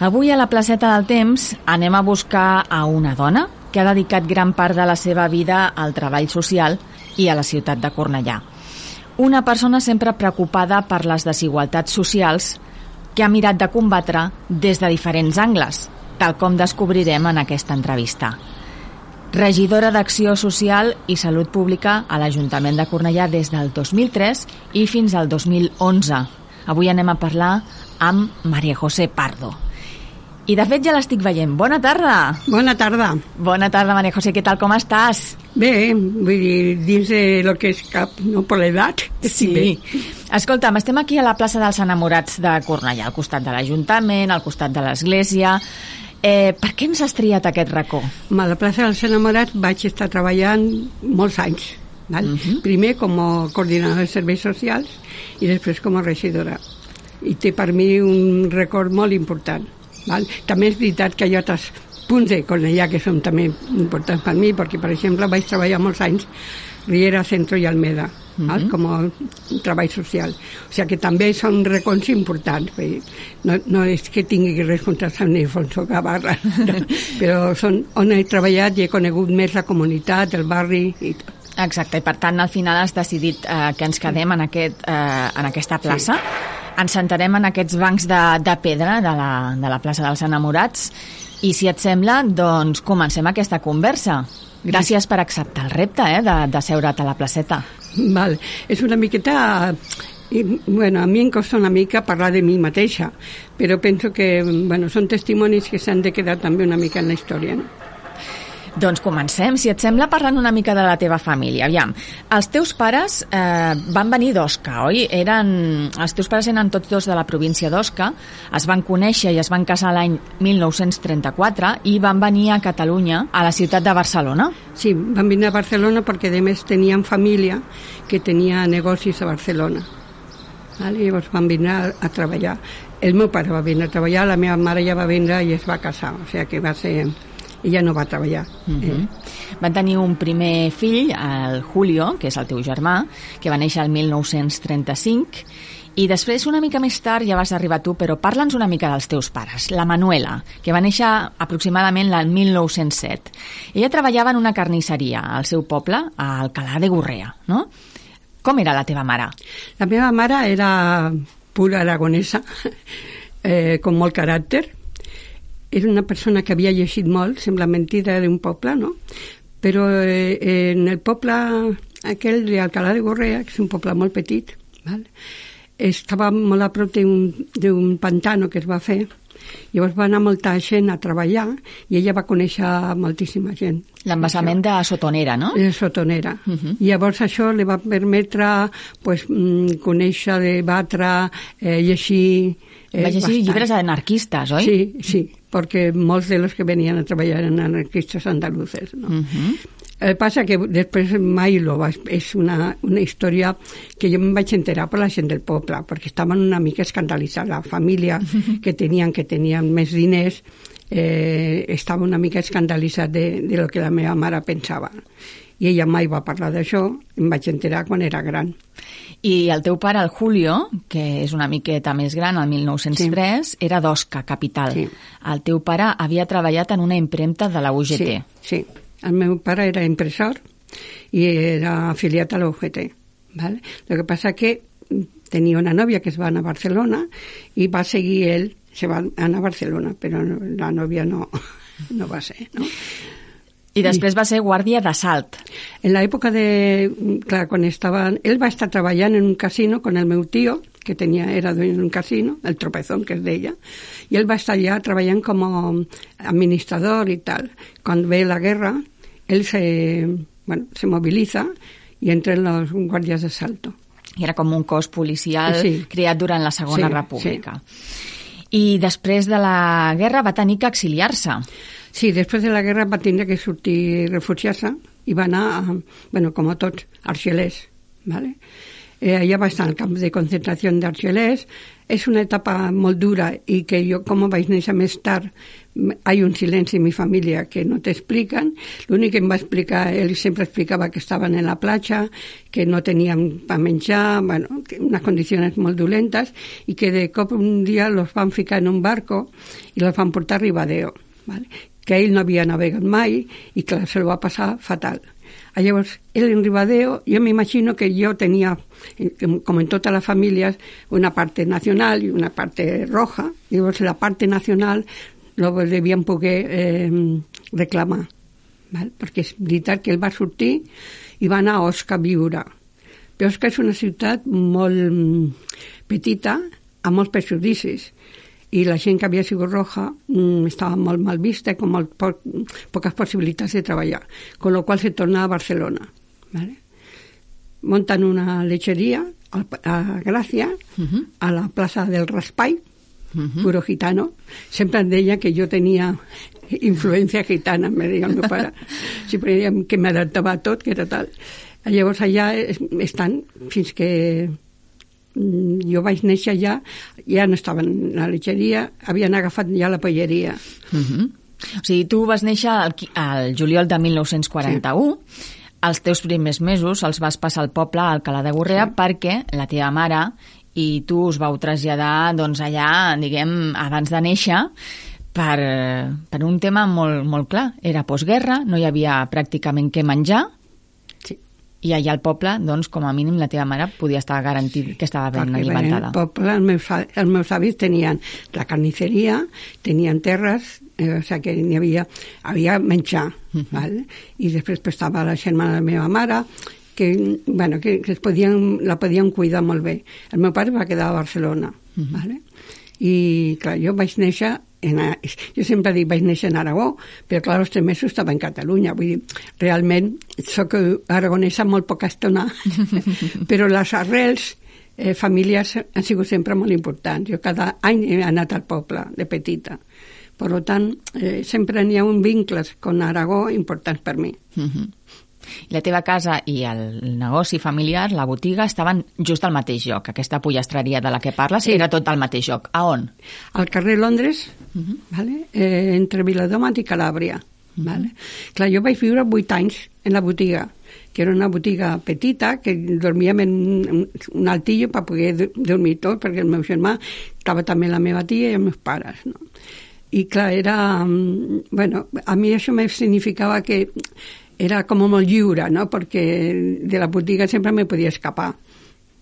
Avui a la placeta del temps anem a buscar a una dona que ha dedicat gran part de la seva vida al treball social i a la ciutat de Cornellà. Una persona sempre preocupada per les desigualtats socials que ha mirat de combatre des de diferents angles, tal com descobrirem en aquesta entrevista. Regidora d'Acció Social i Salut Pública a l'Ajuntament de Cornellà des del 2003 i fins al 2011. Avui anem a parlar amb Maria José Pardo. I de fet ja l'estic veient. Bona tarda! Bona tarda. Bona tarda, Maria José. Què tal, com estàs? Bé, vull dir, dins de lo que és cap, no per l'edat. Sí. Bé. Escolta'm, estem aquí a la plaça dels Enamorats de Cornellà, al costat de l'Ajuntament, al costat de l'Església. Eh, per què ens has triat aquest racó? A la plaça dels Enamorats vaig estar treballant molts anys. Val? Uh -huh. Primer com a coordinadora de serveis socials i després com a regidora. I té per mi un record molt important. Val? També és veritat que hi ha altres punts de Cornellà que són també importants per mi, perquè, per exemple, vaig treballar molts anys Riera, Centro i Almeda, uh -huh. com a treball social. O sigui que també són records importants. No, no és que tingui responsabilitat amb Alfonso Gavarra, però són on he treballat i he conegut més la comunitat, el barri i tot. Exacte, i per tant al final has decidit eh, que ens quedem en, aquest, eh, en aquesta plaça. Sí. Ens sentarem en aquests bancs de, de pedra de la, de la plaça dels Enamorats i si et sembla, doncs comencem aquesta conversa. Gràcies per acceptar el repte eh, de, de seure't a la placeta. Val. És una miqueta... I, bueno, a mi em costa una mica parlar de mi mateixa, però penso que bueno, són testimonis que s'han de quedar també una mica en la història. No? Doncs comencem, si et sembla, parlant una mica de la teva família. Aviam, els teus pares eh, van venir d'Osca, oi? Eren, els teus pares eren tots dos de la província d'Osca, es van conèixer i es van casar l'any 1934 i van venir a Catalunya, a la ciutat de Barcelona. Sí, van venir a Barcelona perquè, a més, tenien família que tenia negocis a Barcelona. Vale? Llavors van vindre a, a treballar. El meu pare va vindre a treballar, la meva mare ja va vindre i es va casar, o sigui que va ser ella no va treballar. Uh -huh. eh? Van tenir un primer fill, el Julio, que és el teu germà, que va néixer el 1935, i després, una mica més tard, ja vas arribar tu, però parla'ns una mica dels teus pares. La Manuela, que va néixer aproximadament l'any 1907. Ella treballava en una carnisseria al seu poble, a Alcalà de Gorrea, no? Com era la teva mare? La meva mare era pura aragonesa, eh, con molt caràcter, era una persona que havia llegit molt, sembla mentida d'un poble, no? Però eh, en el poble aquell d'Alcalà de Gorrea, que és un poble molt petit, val? estava molt a prop d'un pantano que es va fer, llavors va anar molta gent a treballar i ella va conèixer moltíssima gent. L'embassament de Sotonera, no? De Sotonera. Uh -huh. I llavors això li va permetre pues, mm, conèixer, debatre, eh, llegir... Eh, va llegir llibres anarquistes, oi? Sí, sí porque molts de los que venien a treballar eren anarquistes andaluces. No? Uh -huh. El passa que després mai lo va, és una, una història que jo em vaig enterar per la gent del poble, perquè estaven una mica escandalitzats. La família que tenien, que tenien més diners, eh, estava una mica escandalitzat de, de lo que la meva mare pensava. I ella mai va parlar d'això, em vaig enterar quan era gran. I el teu pare, el Julio, que és una miqueta més gran, el 1903, sí. era d'Osca, capital. Sí. El teu pare havia treballat en una impremta de la UGT. Sí, sí. El meu pare era impressor i era afiliat a la UGT. ¿vale? El que passa que tenia una nòvia que es va anar a Barcelona i va seguir ell, se va anar a Barcelona, però la nòvia no, no va ser, no? I després va ser guàrdia d'assalt. En l'època de... Clar, quan estava... Ell va estar treballant en un casino con el meu tio, que tenia, era en un casino, el Tropezón, que es deia, i ell va estar allà treballant com a administrador i tal. Quan ve la guerra, ell se, bueno, se moviliza i entren els guàrdies d'assalto. I era com un cos policial sí. creat durant la Segona sí, República. Sí. I després de la guerra va tenir que exiliar-se. Sí, després de la guerra va tindre que sortir, refugiar-se i va anar, a, bueno, com a tots, arxelers, ¿vale? Eh, allà va estar al camp de concentració d'Argelès. És una etapa molt dura i que jo, com vaig néixer més tard, hi ha un silenci en mi família que no t'expliquen. L'únic que em va explicar, ell sempre explicava que estaven en la platja, que no tenien per menjar, bueno, unes condicions molt dolentes, que de cop un dia los van ficar en un barco i los van portar a Ribadeo, ¿vale? que ell no havia navegat mai i que se'l va passar fatal. Llavors, ell en Ribadeo, jo m'imagino que jo tenia, com en totes les famílies, una parte nacional i una parte roja. Llavors, la parte nacional no devien poder eh, reclamar. Val? Perquè és veritat que ell va sortir i va anar a Osca a viure. Però Osca és una ciutat molt mm, petita, amb molts prejudicis i la gent que havia sigut roja mm, estava molt mal vista, com molt po poques possibilitats de treballar, con lo qual se torna a Barcelona. ¿vale? Montan una lechería a, a Gràcia, uh -huh. a la plaça del Raspall, uh -huh. puro gitano. Sempre em deia que jo tenia influència gitana, me deia el meu pare. Sempre deia que m'adaptava a tot, que era tal. Llavors allà estan fins que mm, jo vaig néixer allà, ja no estaven a la letxeria, havien agafat ja la polleria. Uh -huh. O sigui, tu vas néixer al, al juliol de 1941, sí. els teus primers mesos els vas passar al poble, al Alcalà de Gorrea, sí. perquè la teva mare i tu us vau traslladar doncs, allà, diguem, abans de néixer, per, per un tema molt, molt clar. Era postguerra, no hi havia pràcticament què menjar, Sí. i allà al poble, doncs, com a mínim, la teva mare podia estar garantit que estava ben Perquè alimentada. el poble, els meus, els meus avis tenien la carnisseria, tenien terres, eh, o sigui que n'hi havia, havia menjar, Mhm. val? i després pues, estava la germana de la meva mare, que, bueno, que, que es podien, la podien cuidar molt bé. El meu pare va quedar a Barcelona, Mhm. vale? i clar, jo vaig néixer en, jo sempre dic vaig néixer en Aragó, però clar, els tres mesos estava en Catalunya, vull dir, realment sóc aragonesa molt poca estona, però les arrels eh, familiars han sigut sempre molt importants. Jo cada any he anat al poble, de petita. Per tant, eh, sempre n'hi ha un vincles con Aragó importants per mi. Mhm. I la teva casa i el negoci familiar, la botiga, estaven just al mateix lloc. Aquesta pollastre de la que parles Sí. era tot al mateix lloc. A on? Al carrer Londres, Mhm. vale? eh, entre Viladomat i Calàbria. Vale? Clar, jo vaig viure vuit anys en la botiga, que era una botiga petita, que dormíem en un, altillo per poder do- dormir tot, perquè el meu germà estava també la meva tia i els meus pares, no? I clar, era... mm, Bueno, a mi això me significava que era com molt lliure, no? Perquè de la botiga sempre me podia escapar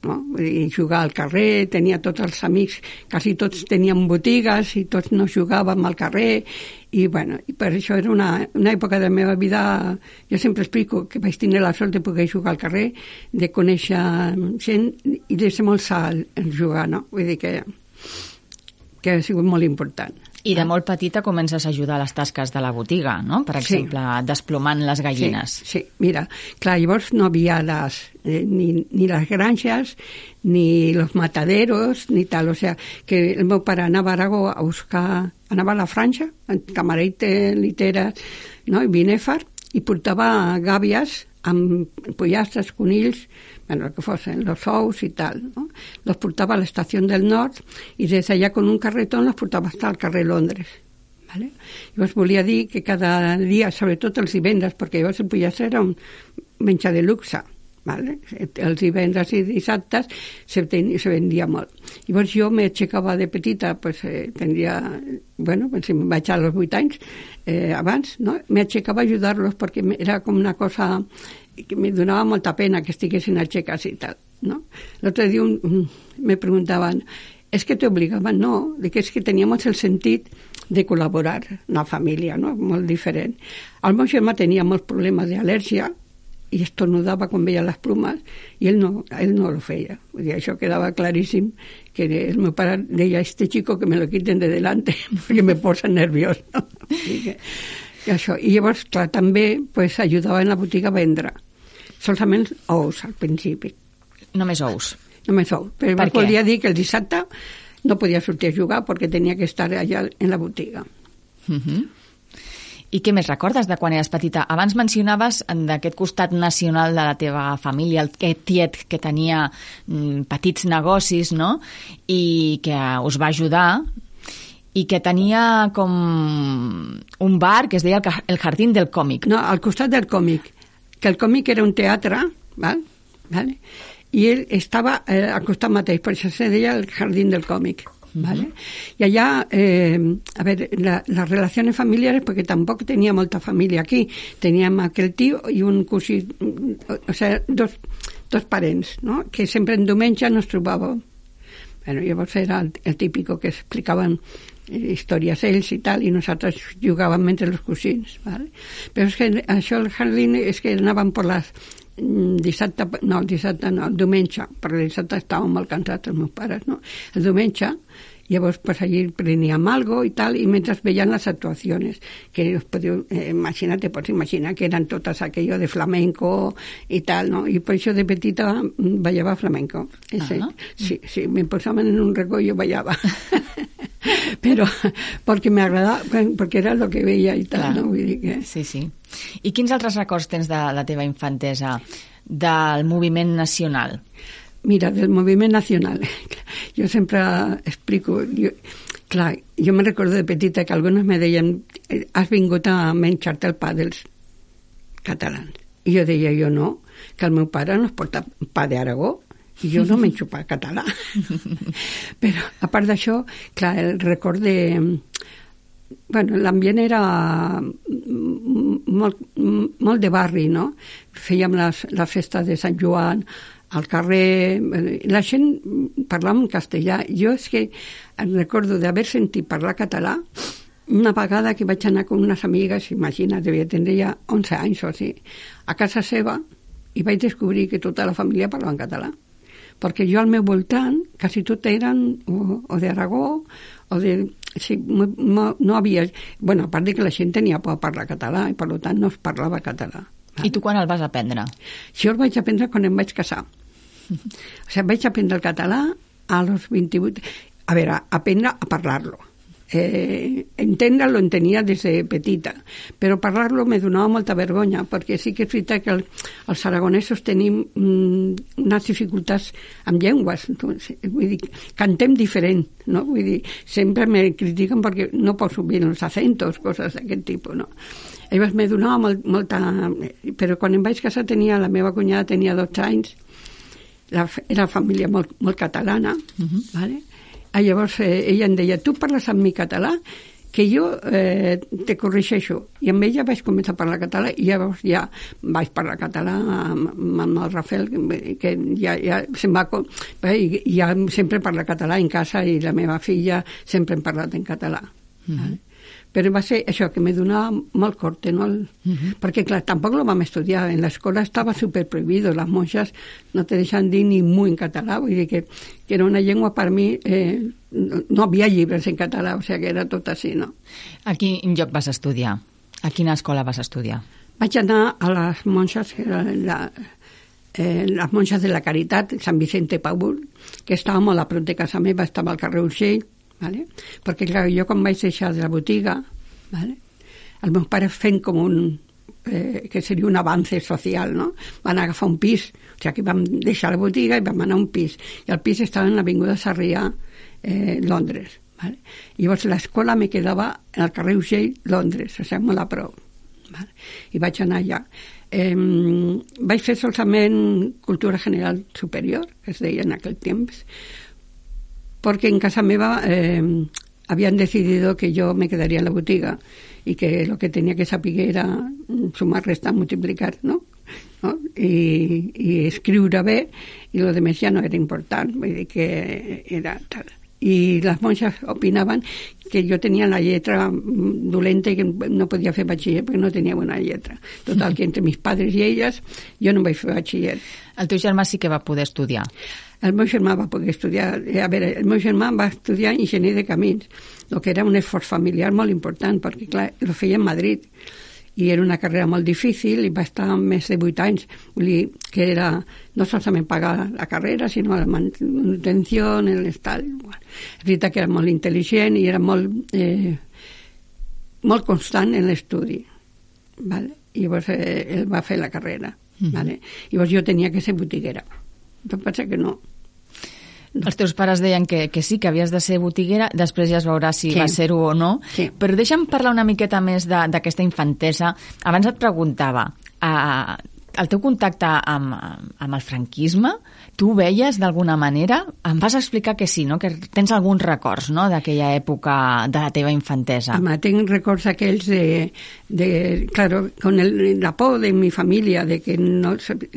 no? Dir, jugar al carrer, tenia tots els amics, quasi tots tenien botigues i tots no jugàvem al carrer i, bueno, i per això era una, una època de la meva vida, jo sempre explico que vaig tenir la sort de poder jugar al carrer, de conèixer gent i de ser molt sa en jugar, no? Vull dir que, que ha sigut molt important. I de molt petita comences a ajudar a les tasques de la botiga, no? Per Sí. exemple, desplomant les gallines. Sí, sí, mira, clar, llavors no havia les, eh, ni, ni les granges, ni los mataderos, ni tal, o sea, que el meu pare anava a Aragó a buscar, anava a la franja, en Camareite, Literes, no? i Binèfar, i portava gàbies amb pollastres, conills, bueno, el que fossin, los ous i tal, no? Los portava a l'estació del nord i des d'allà con un carretón los portava hasta al carrer Londres. ¿vale? Llavors volia dir que cada dia, sobretot els divendres, perquè llavors el pollastre era un menjar de luxe, ¿vale? els divendres i dissabtes se, ten, se vendia molt. Llavors jo m'aixecava de petita, pues, eh, tindria, bueno, si em vaig als 8 anys, eh, abans, no? m'aixecava a ajudar-los perquè me- era com una cosa que me donava molta pena que estiguessin aixecats i tal. No? L'altre dia un, un, me preguntaven és que t'obligaven? No, de que és que teníamos el sentit de col·laborar, una família, no? molt diferent. El meu germà tenia molts problemes d'al·lèrgia i estornudava quan veia les plumes i ell no, ell no lo feia. Vull dir, això quedava claríssim que el meu pare deia este chico que me lo quiten de delante perquè me posa nerviós. No? I, que, que això. I llavors, clar, també pues, ajudava en la botiga a vendre solament ous al principi Només ous. només ous. Però Per què? volia dir que el dissabte no podia sortir a jugar perquè tenia que estar allà en la botiga. Uh -huh. I què més recordes de quan eres petita? Abans mencionaves d'aquest costat nacional de la teva família, el tiet que tenia mm, petits negocis, no?, i que us va ajudar i que tenia com un bar que es deia el Jardín del Còmic. No, al costat del còmic, que el còmic era un teatre, val? Vale? i ell estava eh, al costat mateix, per això se deia el Jardín del Còmic. ¿vale? Y allá, eh, a ver, la, las relaciones familiares, porque tampoco tenía molta familia aquí, teníem aquel tío i un cosí, o sea, dos, dos parents, no? que sempre en diumenge nos trobàvem. Bueno, llavors era el, el típico que explicaven històries ells i tal, i nosaltres jugàvem entre els cosins. ¿vale? Però és que això, el jardín, és que anàvem per les mm, dissabte, no, el dissabte no, el diumenge, perquè el dissabte estàvem molt cansats els meus pares, no? El diumenge Llavors, pues allí preníem algo i tal, i mentre veien les actuacions, que us podeu eh, imaginar, te pots imaginar que eren totes aquello de flamenco i tal, no? I per això de petita ballava flamenco. Ese, -huh. Sí, sí, me posaven en un racó i jo Però perquè m'agradava, perquè era el que veia i tal, Clar. no? Vull dir que... Sí, sí. I quins altres records tens de la teva infantesa del moviment nacional? Mira, del moviment nacional. Jo sempre explico... Jo, clar, jo me recordo de petita que alguns me deien has vingut a menjar-te el pa dels catalans. I jo deia, jo no, que el meu pare no es porta pa d'Aragó i jo no menjo pa català. Però, a part d'això, clar, el record de... Bueno, l'ambient era molt, molt de barri, no? Fèiem les, la festa de Sant Joan, al carrer... La gent parlava en castellà. Jo és que recordo d'haver sentit parlar català una vegada que vaig anar amb unes amigues, imagina, devia tenir ja 11 anys o així, a casa seva i vaig descobrir que tota la família parlava en català. Perquè jo al meu voltant quasi tot eren o, o d'Aragó o de... Sí, no, no havia... bueno, a part de que la gent tenia por a parlar català i per tant no es parlava català. I tu quan el vas aprendre? Jo el vaig aprendre quan em vaig casar. O sigui, vaig aprendre el català a los 28... A veure, aprendre a parlar-lo. Eh, entendre-lo entenia des de petita, però parlar-lo me donava molta vergonya, perquè sí que és veritat que el, els aragonesos tenim mm, unes dificultats amb llengües, doncs, vull dir, cantem diferent, no? Vull dir, sempre me critiquen perquè no poso bé els acentos, coses d'aquest tipus, no? Llavors me donava molt, molta... Però quan em vaig casar tenia, la meva cunyada tenia 12 anys, la, era família molt, molt catalana, uh -huh. vale? Ah, llavors eh, ella em deia, tu parles amb mi català? que jo eh, te corregeixo. I amb ella vaig començar a parlar català i llavors ja vaig parlar català amb, amb el Rafael, que ja, ja se'n va... I, ja sempre parla català en casa i la meva filla sempre hem parlat en català. Uh -huh. vale? Però va ser això, que me donava molt corte, no? El, uh -huh. Perquè, clar, tampoc lo vam estudiar. En l'escola estava super prohibido. Les monges no te deixen dir ni mu en català. Vull dir que, que era una llengua per mi... Eh, no, no havia llibres en català, o sigui que era tot així, no? A quin lloc vas estudiar? A quina escola vas estudiar? Vaig anar a les monges, la, eh, les monges de la Caritat, Sant Vicente Paul, que estava molt a prop de casa meva, estava al carrer Urgell, ¿vale? perquè clar, jo quan vaig deixar de la botiga, ¿vale? el meu pare fent com un eh, que seria un avance social, no? Van agafar un pis, o sigui que vam deixar la botiga i vam anar a un pis, i el pis estava en l'Avinguda Sarrià, eh, Londres. ¿vale? Llavors l'escola me quedava en el carrer Ugell, Londres, o sigui, molt a prop. ¿vale? I vaig anar allà. Eh, vaig fer solament cultura general superior, que es deia en aquell temps, porque en casa meva eh, habían decidido que yo me quedaría en la botiga y que lo que tenía que saber era sumar, restar, multiplicar, ¿no? no? I, i escriure bé i lo demés ja no era important vull dir que era tal i les monges opinaven que jo tenia la lletra dolenta i que no podia fer batxiller perquè no tenia bona lletra. Total, que entre mis padres i elles jo no vaig fer batxiller. El teu germà sí que va poder estudiar. El meu germà va poder estudiar, eh, a veure, el meu germà va estudiar enginyer de camins, el que era un esforç familiar molt important, perquè clar, el feia en Madrid, i era una carrera molt difícil i va estar més de 8 anys. Dir que era no solament pagar la carrera, sinó la manutenció, l'estat. Bueno, és veritat que era molt intel·ligent i era molt... Eh, molt constant en l'estudi. Vale? I llavors eh, ell va fer la carrera. Mm -hmm. vale? Llavors jo tenia que ser botiguera. Em pensa que no. Els teus pares deien que, que sí, que havies de ser botiguera, després ja es veurà si sí. va ser-ho o no. Sí. Però deixa'm parlar una miqueta més d'aquesta infantesa. Abans et preguntava, uh, el teu contacte amb, amb el franquisme, tu ho veies d'alguna manera? Em vas explicar que sí, no? que tens alguns records no? d'aquella època de la teva infantesa. Home, tinc records aquells de, de claro, con el, la por de mi familia, de que no,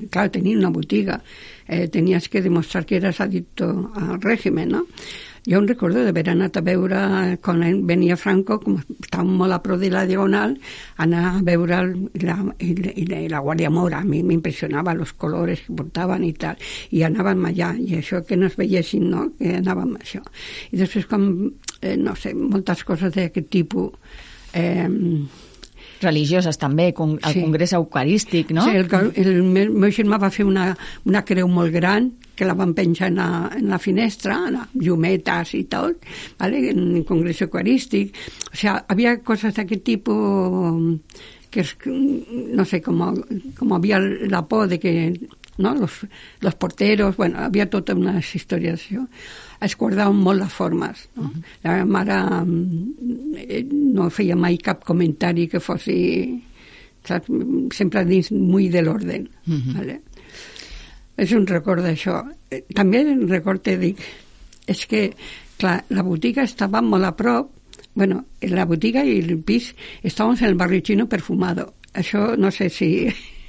claro, tenía una botiga, eh, tenías que demostrar que eras adicto al régimen, ¿no? Jo em recordo d'haver anat a veure, quan venia Franco, com estàvem molt a prop de la Diagonal, anar a veure la, la, la Guàrdia Mora. A mi m'impressionava els colors que portaven i tal. I anàvem allà, i això que no es veiessin, no?, que anàvem a això. I després, com, eh, no sé, moltes coses d'aquest tipus... Eh, religioses també, el sí. Congrés Eucarístic, no? Sí, el, el, meu germà va fer una, una creu molt gran que la van penjar en la, en la finestra, en la llumetes i tot, ¿vale? en el Congrés Eucarístic. O sea, havia coses d'aquest tipus que es, no sé, como, como había la por de que ¿no? los, los porteros, bueno, havia totes unes històries això. Es guardaven molt les formes. No? Uh -huh. La mare no feia mai cap comentari que fos saps? sempre dins muy de l'ordre. Uh -huh. ¿vale? és un record d'això. Eh, també un record, te dic, és que, clar, la botiga estava molt a prop, bueno, la botiga i el pis estàvem en el barri chino perfumado. Això no sé si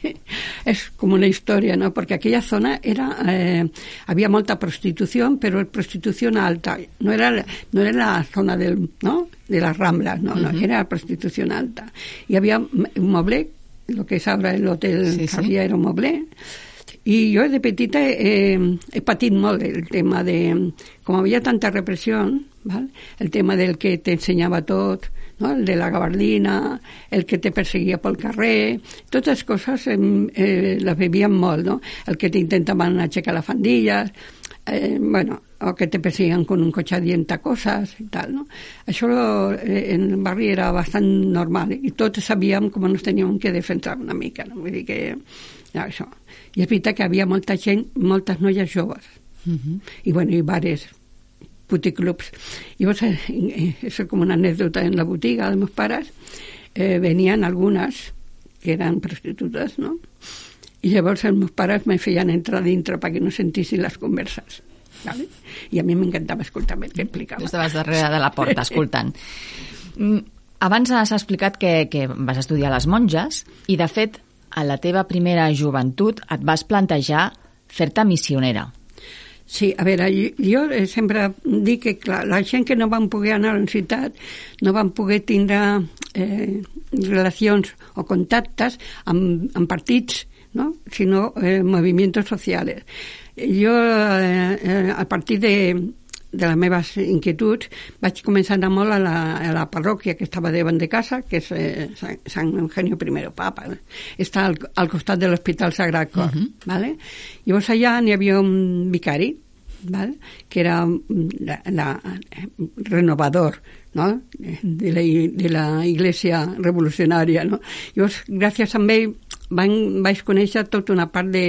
és com una història, ¿no? Porque aquella zona era, eh, había molta prostitució, però prostitució alta. No era, no era la zona del, ¿no? de las Ramblas, no, uh -huh. no, era prostitució alta. I havia un moble, lo que és ara l'hotel sí, sí. era un moble, i jo de petita eh, he patit molt el tema de... Com havia tanta repressió, val? el tema del que t'ensenyava tot, no? el de la gabardina, el que te perseguia pel carrer, totes les coses eh, eh, les vivíem molt, no? el que t'intentaven aixecar la fandilla, eh, bueno, o que te perseguien con un cotxe dient coses i tal, no? Això eh, en el barri era bastant normal i tots sabíem com ens teníem que defensar una mica, no? Vull dir que no, això. I és veritat que havia molta gent, moltes noies joves. Uh -huh. I, bueno, i bares, puticlubs. I llavors, eh, eh, és com una anècdota en la botiga dels meus pares, eh, venien algunes que eren prostitutes, no? I llavors els meus pares me feien entrar dintre perquè no sentissin les converses. ¿vale? I a mi m'encantava escoltar el que explicava. Estaves darrere de la porta escoltant. Mm, abans has explicat que, que vas estudiar les monges i, de fet, a la teva primera joventut et vas plantejar fer-te missionera. Sí, a veure, jo, sempre dic que clar, la gent que no van poder anar a la ciutat no van poder tindre eh, relacions o contactes amb, amb partits, no? sinó eh, movimientos sociales. Jo, eh, eh, a partir de, de les meves inquietuds, vaig començar a anar molt a la, a la parròquia que estava davant de casa, que és eh, Sant Eugenio I Papa. Està al, al costat de l'Hospital Sagrat Cor. Uh -huh. ¿vale? Llavors allà n'hi havia un vicari, ¿vale? que era la, la, renovador, ¿no? de, la, de la iglesia revolucionària. No? Llavors, gràcies a ell, van, vaig conèixer tota una part de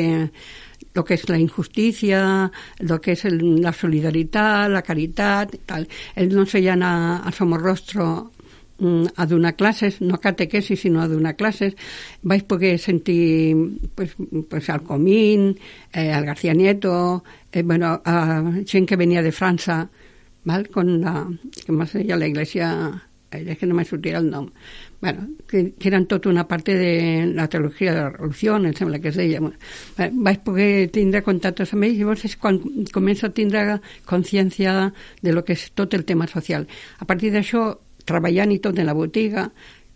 lo que es la injusticia, lo que es el, la solidaritat, la caritat, tal. Ells no feien a, a Somorrostro mm, a donar classes, no a catequesis, sinó a donar classes. Vaig poder sentir pues, pues, al Comín, eh, al García Nieto, eh, bueno, a gent que venia de França, ¿vale? con la, com es deia, la iglesia, eh, és que no me sortirà el nom, bueno, que, que eren tota una part de la teologia de la revolució, em sembla que es deia. Vaig poder tindre contactes amb ells, llavors és quan començo a tindre consciència de lo que és tot el tema social. A partir d'això, treballant i tot en la botiga,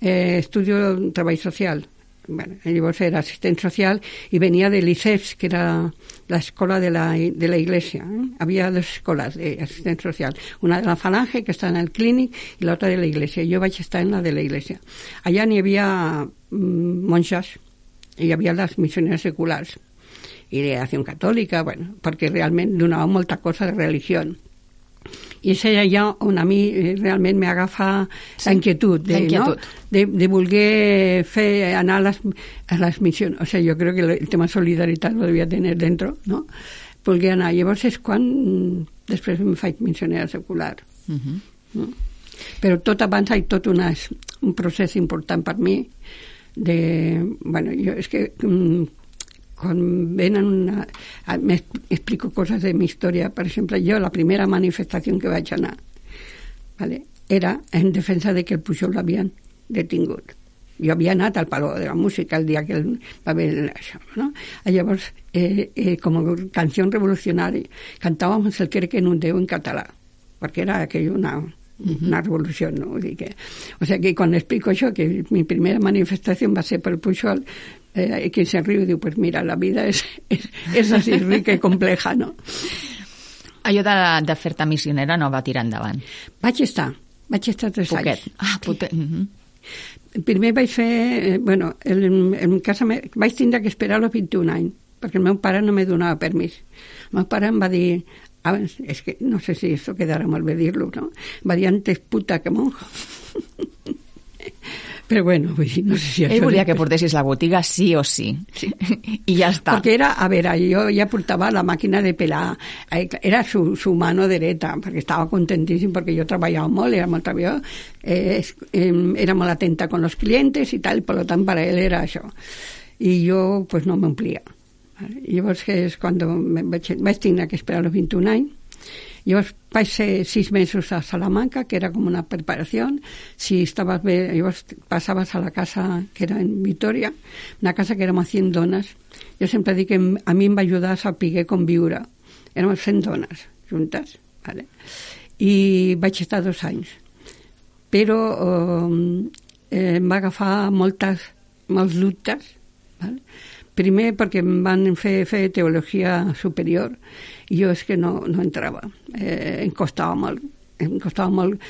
eh, estudio treball social, bueno, llavors era assistent social i venia de l'ICEFS, que era l'escola de, la, de la iglesia. Eh? Havia dues escoles d'assistent social, una de la Falange, que està en el clínic, i l'altra de la iglesia. Jo vaig estar en la de la iglesia. Allà n'hi havia mm, monges, i hi havia les missioneres seculars, i de acció catòlica, bueno, perquè realment donava molta cosa de religió. I és allà on a mi eh, realment m'agafa Sí, la inquietud, de, la inquietud. No? de, de voler fer anar a les, a les missions. O sigui, jo crec que el tema solidaritat lo devia tenir dentro, no? Voler anar. Llavors és quan mm, després em faig missionera secular. Uh -huh. No? Però tot abans hi tot una, un procés important per mi de... Bueno, jo és que venen una... a- M'explico coses de mi història. Per exemple, jo la primera manifestació que vaig anar vale, era en defensa de que el Pujol l'havien detingut. Jo havia anat al Palau de la Música el dia que el va haver això, no? I llavors, eh, eh, com a canció revolucionària, cantàvem el que en un Déu en català, perquè era aquell una, una revolució, no? Que, o sigui que quan explico això, que mi primera manifestació va ser pel Pujol, eh, que se riu diu, pues mira, la vida és, és, és així rica i compleja, no? Allò de, de fer-te missionera no va tirar endavant. Vaig estar, vaig estar tres Poquet. anys. Ah, poquet. Uh -huh. Primer vaig fer, eh, bueno, en, en casa me, vaig tindre que esperar als 21 anys, perquè el meu pare no me donava permís. El meu pare em va dir, abans, és que no sé si això quedarà mal bé dir-lo, no? Va dir antes puta que monja. Però bueno, vull dir, no sé si Ell volia que portessis la botiga sí o sí. Sí. I ja està. Perquè era, a veure, jo ja portava la màquina de pelar, eh, era su, su mano dreta, perquè estava contentíssim, perquè jo treballava molt, era molt treballador, eh, eh, era molt atenta con los clientes i tal, per tant, per a ell era això. I jo, pues, no m'omplia. I llavors, que és quan vaig, vaig tenir que esperar els 21 anys, Vaig ser sis mesos a Salamanca, que era com una preparació. Si bé, llavors passaves a la casa que era en Vitoria, una casa que érem 100 dones. Jo sempre dic que a mi em va ajudar a saber conviure. Érem 100 dones juntes, vale? i vaig estar dos anys. Però eh, em va agafar moltes, molts dubtes, vale? Primer perquè em van fer, fer teologia superior i jo és que no, no entrava. Eh, em costava molt. Em costava molt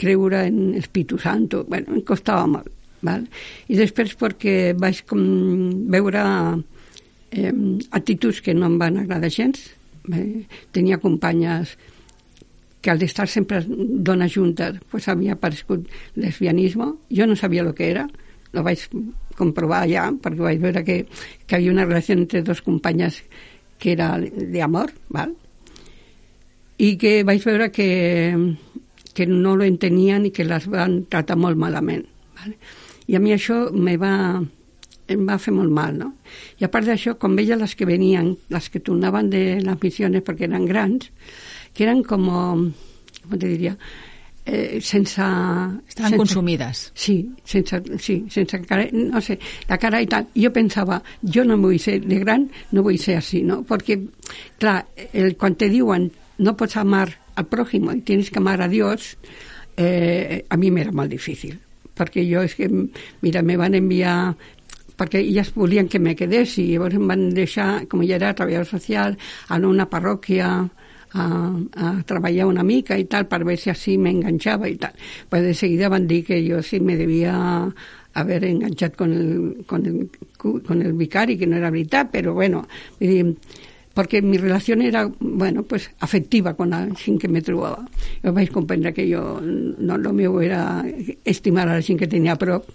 creure en Espíritu Santo. Bueno, em costava molt. Val? I després perquè vaig com veure eh, actituds que no em van agradar gens. Eh, tenia companyes que al estar sempre dones juntes pues havia aparegut lesbianisme. Jo no sabia el que era, lo vaig comprovar ja, perquè vaig veure que, que havia una relació entre dos companyes que era de amor, val? i que vaig veure que, que no lo entenien i que les van tratar molt malament. Val? I a mi això me va, em va fer molt mal, no? I a part d'això, quan veia les que venien, les que tornaven de les missions perquè eren grans, que eren com, com te diria, eh, sense... Estaven sense, consumides. Sí, sense, sí, sense cara, no sé, la cara i tal. Jo pensava, jo no vull ser de gran, no vull ser així, no? Perquè, clar, el, quan te diuen no pots amar al prójimo y tienes que amar a Dios, eh, a mi m'era molt difícil. Perquè jo és que, mira, me van enviar perquè elles volien que me quedés i llavors em van deixar, com ja era treballador social, a una parròquia a, a treballar una mica i tal, per veure si així m'enganxava i tal. Pues de seguida van dir que jo sí me devia haver enganxat con el, con el, con el vicari, que no era veritat, però bueno, perquè mi relació era, bueno, pues, afectiva con la gent que me trobava. Jo vaig comprendre que jo, no, el meu era estimar a la que tenia a prop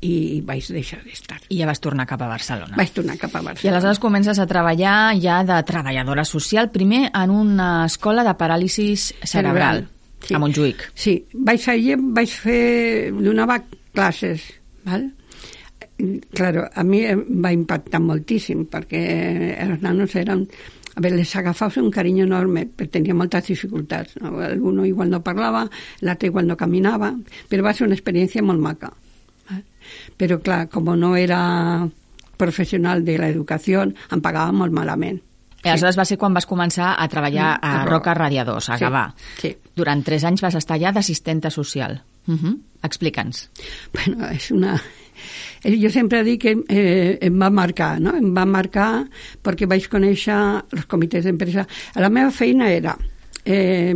i vaig deixar d'estar. I ja vas tornar cap a Barcelona. Vaig tornar cap a I Barcelona. aleshores comences a treballar ja de treballadora social, primer en una escola de paràlisi cerebral, Sí. a Montjuïc. Sí, vaig allà, vaig fer, donava classes, val? Claro, a mi em va impactar moltíssim perquè els nanos eren a veure, les agafaves un carinyo enorme, però tenia moltes dificultats. No? Alguno igual no parlava, l'altre igual no caminava, però va ser una experiència molt maca. Però, clar, com no era professional de l'educació, em pagava molt malament. I aleshores va ser quan vas començar a treballar Mm, a a Roca. Radiadors, a Sí, Gavà. sí. Durant tres anys vas estar allà d'assistenta social. Uh -huh. Explica'ns. bueno, és una... eh, Jo sempre dic que eh, em va marcar, no? Em va marcar perquè vaig conèixer els comitès d'empresa. La meva feina era eh,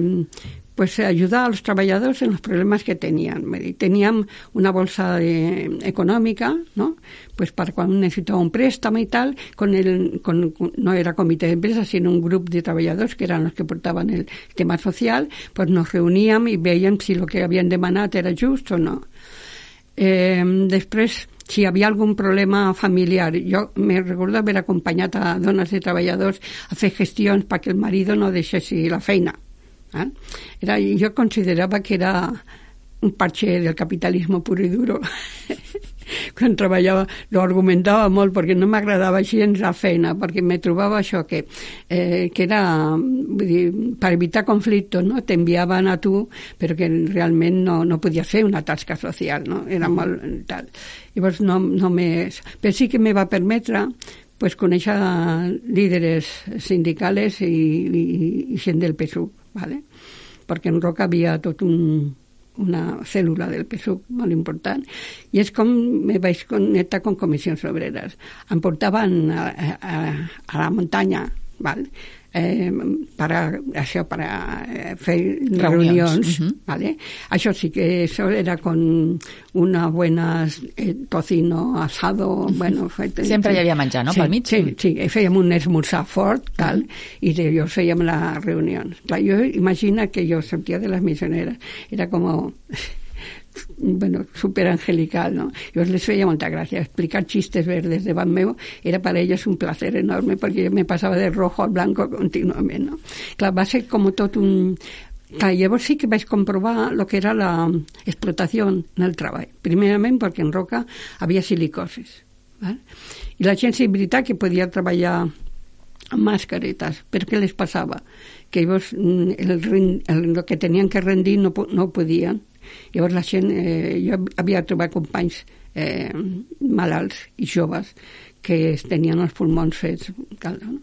pues ayudar a los trabajadores en los problemas que tenían. Tenían una bolsa de, económica, ¿no? Pues para cuando necesitaba un préstamo y tal, con el, con, no era comité de empresa, sino un grupo de trabajadores que eran los que portaban el tema social, pues nos reuníamos y veían si lo que habían demandado era justo o no. Eh, després, si hi havia algun problema familiar, jo me recordo haver acompanyat a dones de treballadors a fer gestions perquè el marit no deixessi la feina. Eh? Era, jo considerava que era un parche del capitalisme pur i duro. Quan treballava, lo argumentava molt perquè no m'agradava gens la feina, perquè me trobava això que, eh, que era, vull dir, per evitar conflictes, no? t'enviaven a tu, però que realment no, no podia fer una tasca social, no? Era molt tal. Llavors no, no me... Però sí que me va permetre pues, conèixer líderes sindicals i, i, i gent del PSUC, ¿vale? perquè en Roca havia tot un, una cèl·lula del PSUC molt important, i és com me vaig connectar amb comissions obreres. Em portaven a, a, a la muntanya, val? Eh, para això para eh, fer reunions, reunions uh -huh. ¿vale? Això sí que eso era con una buena eh, tocino asado, bueno... Fet, Sempre hi havia menjar, no?, sí, pel mig? Sí, sí, fèiem un esmorzar fort, tal, uh -huh. i de, jo fèiem les reunions. Clar, jo imagina que jo sortia de les missioneres, era com bueno, súper angelical, ¿no? Yo les feia molta gràcia. Explicar chistes verdes davant meu era per ells un placer enorme perquè jo me passava de rojo al blanco contínuament, no? Clar, va ser com tot un... Clar, llavors sí que vaig comprovar el que era la explotació en el treball. Primerament perquè en Roca havia silicosis. ¿vale? I la gent sí, que podia treballar amb mascaretes. Per què les passava? Que llavors mm, el, el, el que tenien que rendir no, no podien Llavors la gent, eh, jo havia trobat companys eh, malalts i joves que tenien els pulmons fets. No?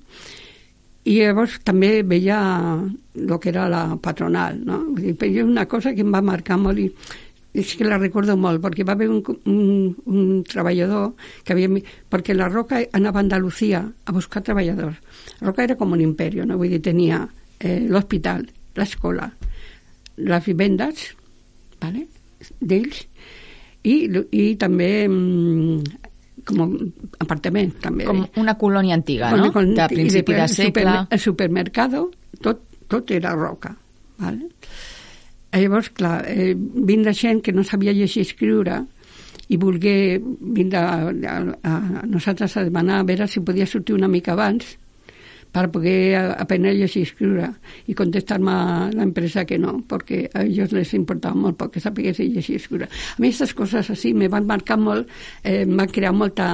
I llavors també veia el que era la patronal, no? Vull dir, però és una cosa que em va marcar molt i és que la recordo molt, perquè va haver un, un, un treballador que havia... Perquè la Roca anava a Andalucía a buscar treballadors. La Roca era com un imperi, no? Vull dir, tenia eh, l'hospital, l'escola, les vivendes, vale? d'ells i, i també mm, com apartament també. Com una colònia antiga, no? Con, de principi de, segle. Super, el supermercado, tot, tot era roca. Vale? Llavors, clar, eh, vindre gent que no sabia llegir i escriure i volgué vindre a, a, a nosaltres a demanar a veure si podia sortir una mica abans para poder aprender a llegir escriure i contestar-me a l'empresa que no, perquè a ells les importava molt poc que sapigués llegir i escriure. A mi aquestes coses així me van marcar molt, eh, m'han creat molta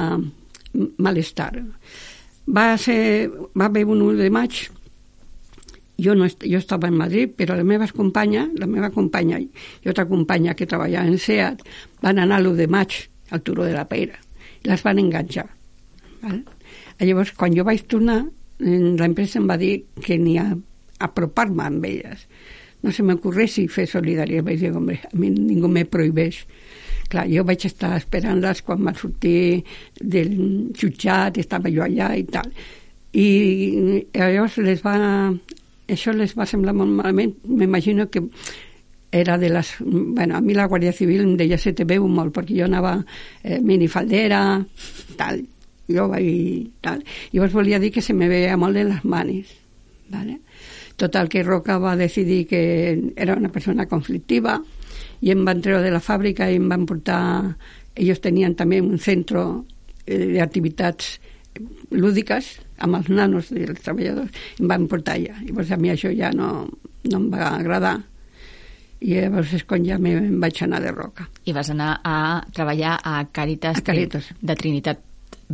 malestar. Va, ser, va haver un 1 de maig jo, no, jo estava en Madrid, però les meves companyes, la meva companya i altra companya que treballava en SEAT, van anar l'1 de maig al Turó de la Peira i les van enganxar. Val? Llavors, quan jo vaig tornar, l'empresa em va dir que ni a apropar-me amb elles. No se m'ocorressi fer solidaritat. Vaig dir, home, a mi ningú me prohibeix. Clar, jo vaig estar esperant-les quan van sortir del jutjat, estava jo allà i tal. I llavors les va... Això les va semblar molt malament. M'imagino que era de les... Bueno, a mi la Guàrdia Civil em deia se te veu molt, perquè jo anava eh, minifaldera, tal jo vaig tal. Llavors volia dir que se me veia molt en les manes. ¿vale? Total, que Roca va decidir que era una persona conflictiva i em van treure de la fàbrica i em van portar... Ells tenien també un centre eh, d'activitats lúdiques amb els nanos dels treballadors em van portar allà. Llavors a mi això ja no, no em va agradar i llavors és quan ja me, em vaig anar de Roca. I vas anar a treballar a Càritas, a Càritas. de Trinitat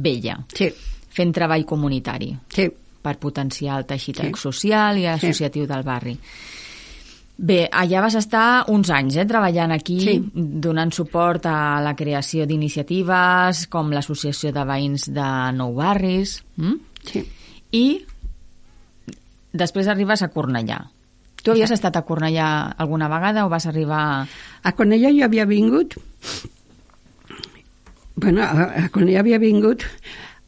vella, sí. fent treball comunitari sí. per potenciar el teixit sí. social i associatiu sí. del barri. Bé, allà vas estar uns anys eh, treballant aquí, sí. donant suport a la creació d'iniciatives com l'Associació de Veïns de Nou Barris. Mm? Sí. I després arribes a Cornellà. Tu havies estat a Cornellà alguna vegada o vas arribar... A Cornellà jo havia vingut bueno, quan ja havia vingut,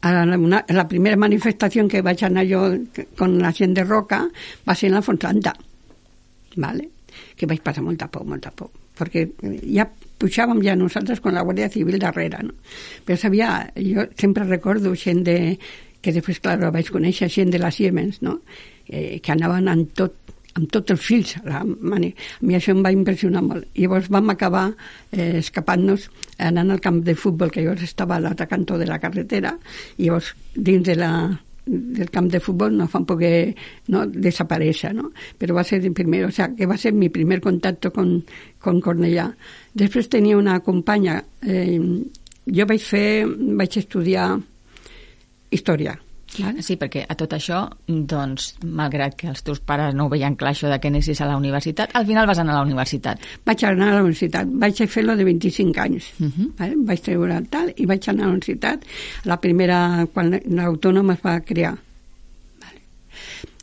a la, una, la primera manifestació que vaig anar jo con la gent de Roca va ser en la Fontlanta, ¿vale? que vaig passar molta por, molta por, perquè ja pujàvem ja nosaltres con la Guàrdia Civil darrere, no? Però sabia, jo sempre recordo gent de, que després, clar, vaig conèixer gent de la Siemens, no? Eh, que anaven amb tot, amb tots els fills la mani. A mi això em va impressionar molt. I llavors vam acabar eh, escapant-nos anant al camp de futbol, que llavors estava a l'altre cantó de la carretera, i llavors dins de la, del camp de futbol no van poder no, desaparèixer, no? però va ser el primer, o sea, que va ser mi primer contacte con, con Cornellà. Després tenia una companya, eh, jo vaig fer, vaig estudiar història, Vale. Sí, perquè a tot això, doncs, malgrat que els teus pares no ho veien clar això de que anessis a la universitat, al final vas anar a la universitat. Vaig anar a la universitat, vaig fer-lo de 25 anys. Uh -huh. vale? Vaig treure el tal i vaig anar a la universitat, la primera, quan l'autònoma es va crear. Vale.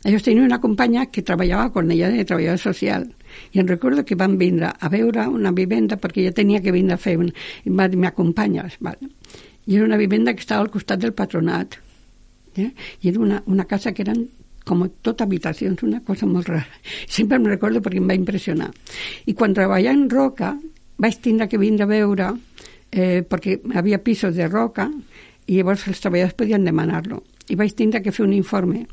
Llavors tenia una companya que treballava a Cornellà de treballador social i em recordo que van vindre a veure una vivenda perquè jo tenia que vindre a fer un... i va dir, m'acompanyes, vale? i era una vivenda que estava al costat del patronat eh? i era una, una casa que eren com tot habitacions, una cosa molt rara. Sempre em recordo perquè em va impressionar. I quan treballava en Roca vaig tindre que vindre a veure eh, perquè havia pisos de roca i llavors els treballadors podien demanar-lo. I vaig tindre que fer un informe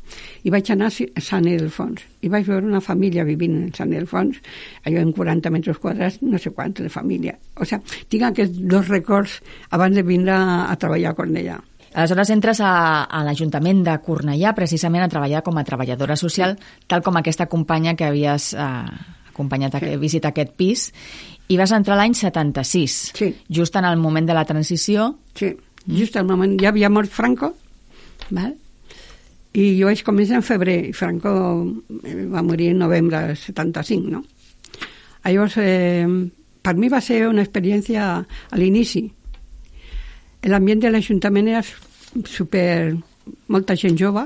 i vaig anar a Sant Ildefonts i vaig veure una família vivint en Sant Ildefonds, allò en 40 metres quadrats, no sé quant de família. O sigui, tinc aquests dos records abans de vindre a, a treballar a Cornellà. Aleshores entres a, a l'Ajuntament de Cornellà precisament a treballar com a treballadora social, tal com aquesta companya que havies eh, acompanyat a sí. visitar aquest pis, i vas entrar l'any 76, sí. just en el moment de la transició. Sí, just al moment, ja havia mort Franco, val? i jo vaig començar en febrer, i Franco eh, va morir en novembre del 75, no? Llavors, eh, per mi va ser una experiència a l'inici, L'ambient de l'Ajuntament era super... molta gent jove,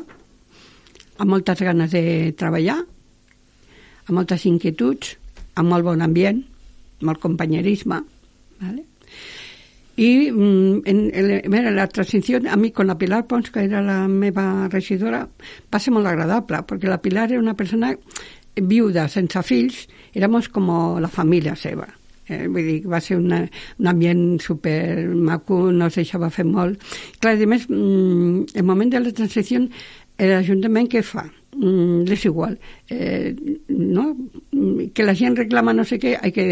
amb moltes ganes de treballar, amb moltes inquietuds, amb molt bon ambient, molt companyerisme, ¿vale? I mm, en, en, la transició, a mi, con la Pilar Pons, que era la meva regidora, va ser molt agradable, perquè la Pilar era una persona viuda, sense fills, éramos com la família seva. Eh, vull dir, va ser una, un ambient super maco, no deixava fer molt. Clar, a més, mm, el moment de la transició, l'Ajuntament què fa? Mm, és igual. Eh, no? Que la gent reclama no sé què, hay que,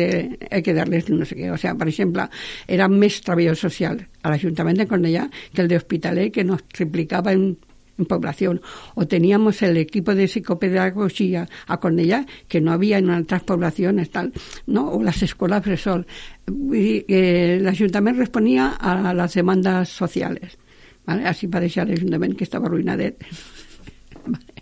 hay que darles no sé què. O sea, per exemple, era més treballador social a l'Ajuntament de Cornellà que el de Hospitalet, que nos triplicava en en población. O teníamos el equipo de psicopedagogía a Cornellá, que no había en otras poblaciones, tal, ¿no? o las escuelas Fresol. Y, eh, el ayuntamiento respondía a las demandas sociales. Así parecía el ayuntamiento que estava arruïnadet. vale.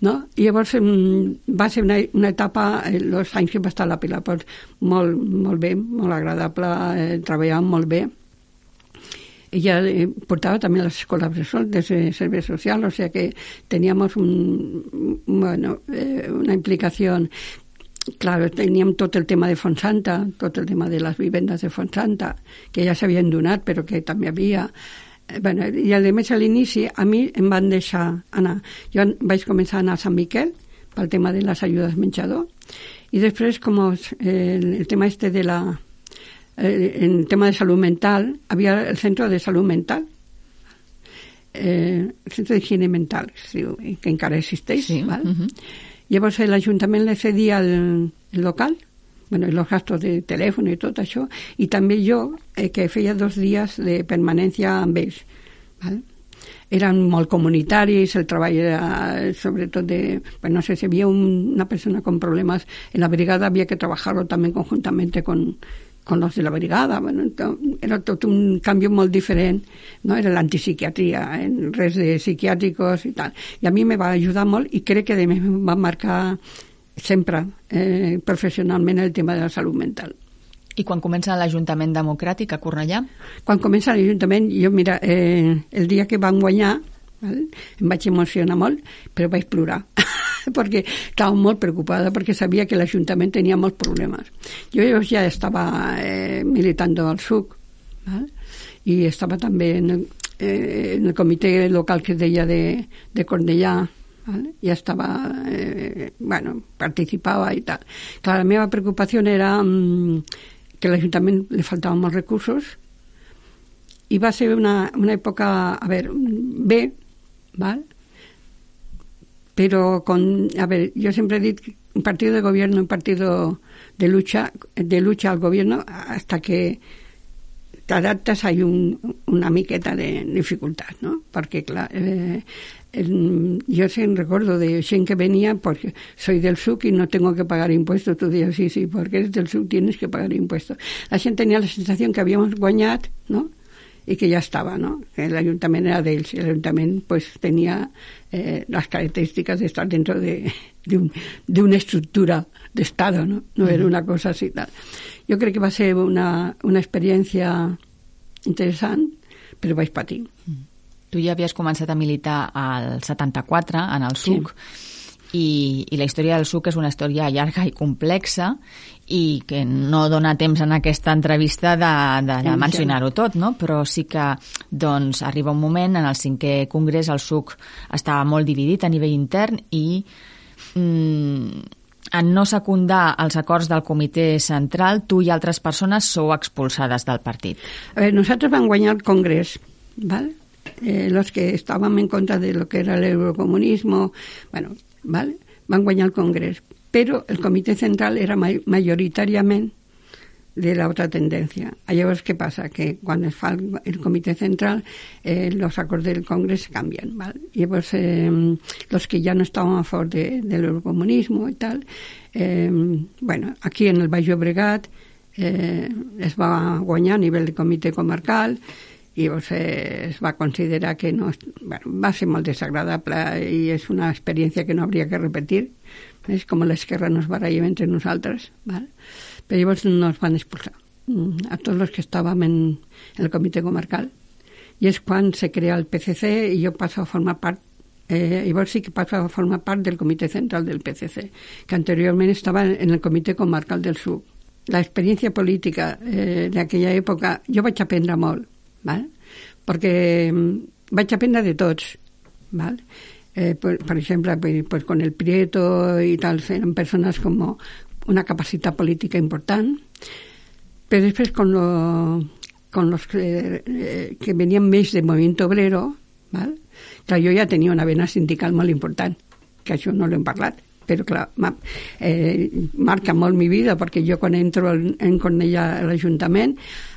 no? I llavors va ser una, etapa, els anys que va estar la Pilar, pues, molt, molt bé, molt agradable, eh, treballàvem molt bé, ella eh, portaba también las Bresol de servicio social, o sea que teníamos un, bueno, eh, una implicación Claro, teníem tot el tema de Fontsanta, tot el tema de les vivendes de Fontsanta, que ja s'havien donat, però que també havia... Eh, bueno, I a més a l'inici a mi em van deixar anar. Jo vaig començar a anar a Sant Miquel tema de les ajudes menjador i després com eh, el tema este de la eh, en tema de salud mental, había el centro de salud mental, eh, el centro de higiene mental, que encara existeix, sí. ¿vale? Uh -huh. Llavors l'Ajuntament le cedia el, el local, bueno, los gastos de telèfon i tot això, i també jo, eh, que feia dos dies de permanència amb ells. ¿vale? Eren molt comunitaris, el treball era sobretot de... Bueno, no sé, si havia un, una persona con problemas en la brigada, había que trabajarlo también conjuntamente con, con los de la brigada. Bueno, era tot un canvi molt diferent, no? era l'antipsiquiatria, en res de psiquiàtricos i tal. I a mi me va ajudar molt i crec que a més em va marcar sempre eh, professionalment el tema de la salut mental. I quan comença l'Ajuntament Democràtic a Cornellà? Quan comença l'Ajuntament, jo, mira, eh, el dia que van guanyar, val? em vaig emocionar molt, però vaig plorar perquè estava molt preocupada perquè sabia que l'Ajuntament tenia molts problemes. Jo ja estava eh, militant al SUC val? i estava també en el, eh, en el comitè local que es deia de, de Cornellà ¿vale? ya estaba, eh, bueno, participaba y tal. Claro, la meva preocupació era mmm, que a l'Ajuntament li faltaven molts recursos i va ser una, una època, a veure, bé, ¿vale? Pero con, a ver, yo siempre dicho un partido de gobierno, un partido de lucha, de lucha al gobierno hasta que t'adaptes hay un, una miqueta de dificultat, no? Perquè, clar, eh, yo sí recuerdo de gent que venía porque soy del SUC y no tengo que pagar impuestos. Tú dices, sí, sí, porque eres del SUC tienes que pagar impuestos. La gent tenia la sensació que habíamos guanyat, no?, i que ja estava, no? Que l'Ajuntament era d'ells i l'Ajuntament pues, tenia eh, les característiques d'estar dentro de, de, un, de una estructura d'Estado, no? No era una cosa así tal. Jo crec que va ser una, una experiència interessant, però vaig patir. Tu ja havies començat a militar al 74 en el SUC, sí i, i la història del SUC és una història llarga i complexa i que no dona temps en aquesta entrevista de, de, de mencionar-ho tot, no? però sí que doncs, arriba un moment en el cinquè congrés el SUC estava molt dividit a nivell intern i mm, en no secundar els acords del comitè central, tu i altres persones sou expulsades del partit. A veure, nosaltres vam guanyar el congrés, ¿vale? Eh, los que estàvem en contra de lo que era el eurocomunismo, bueno, ¿vale? van guanyar el congrés, però el comitè central era majoritàriament de la otra tendencia. Llavors, què passa? Que quan es el, comitè central, eh, los acords del Congrés canvien. ¿vale? Llavors, eh, los que ja no estaven a favor de, del eurocomunismo i tal, eh, bueno, aquí en el Baix Llobregat eh, es va guanyar a nivell de comitè comarcal, i eh, es va considerar que no, bueno, va ser molt desagradable i és una experiència que no hauria que repetir. És com l'esquerra nos barallem entre nosaltres ¿vale? però llavors no ens van expulsar. Mm, a tots els que estàvem en, el comitè comarcal. I és quan se crea el PCC i jo passo a formar part eh, llavors sí que passo a formar part del comitè central del PCC que anteriorment estava en el comitè comarcal del sud l'experiència política eh, d'aquella època jo vaig aprendre molt val? perquè mm, vaig aprendre de tots. Val? Eh, per, per exemple, pues, pues con el Prieto i tal, eren persones com una capacitat política important, però després con, lo, con los que, eh, que venien més de moviment obrero, val? clar, jo ja tenia una vena sindical molt important, que això no l'hem parlat, però clar, eh, marca molt mi vida perquè jo quan entro en, en Cornellà a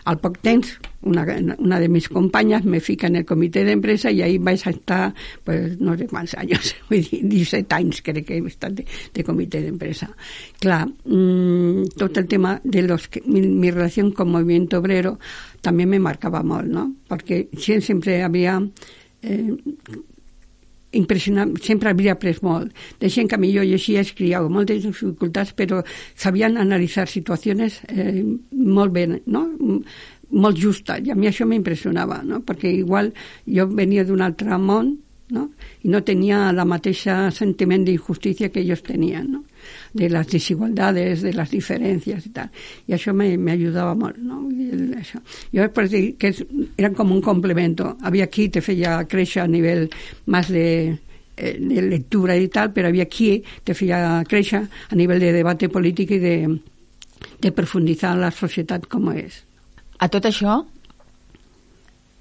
al poc temps una, una de mis companyes me fica en el comitè d'empresa i ahí vaig estar pues, no sé quants anys, vull dir, 17 anys crec que he estat de, de comitè d'empresa. Clar, mmm, tot el tema de los que, mi, mi relació con Movimiento Obrero també me marcava molt, no? Perquè sempre havia eh, impressionant, sempre havia après molt. De gent que millor llegia, escriia amb moltes dificultats, però sabien analitzar situacions eh, molt bé, no? molt justa, i a mi això m'impressionava, no? perquè igual jo venia d'un altre món no? i no tenia la mateixa sentiment d'injustícia que ells tenien, no? De les desigualdades, de les diferències i tal. I això m'ajudava molt, no? Això. Jo després dir que eren com un complemento. Havia qui te feia créixer a nivell més de, eh, de lectura i tal, però havia qui te feia créixer a nivell de debat polític i de, de profunditzar la societat com és. A tot això,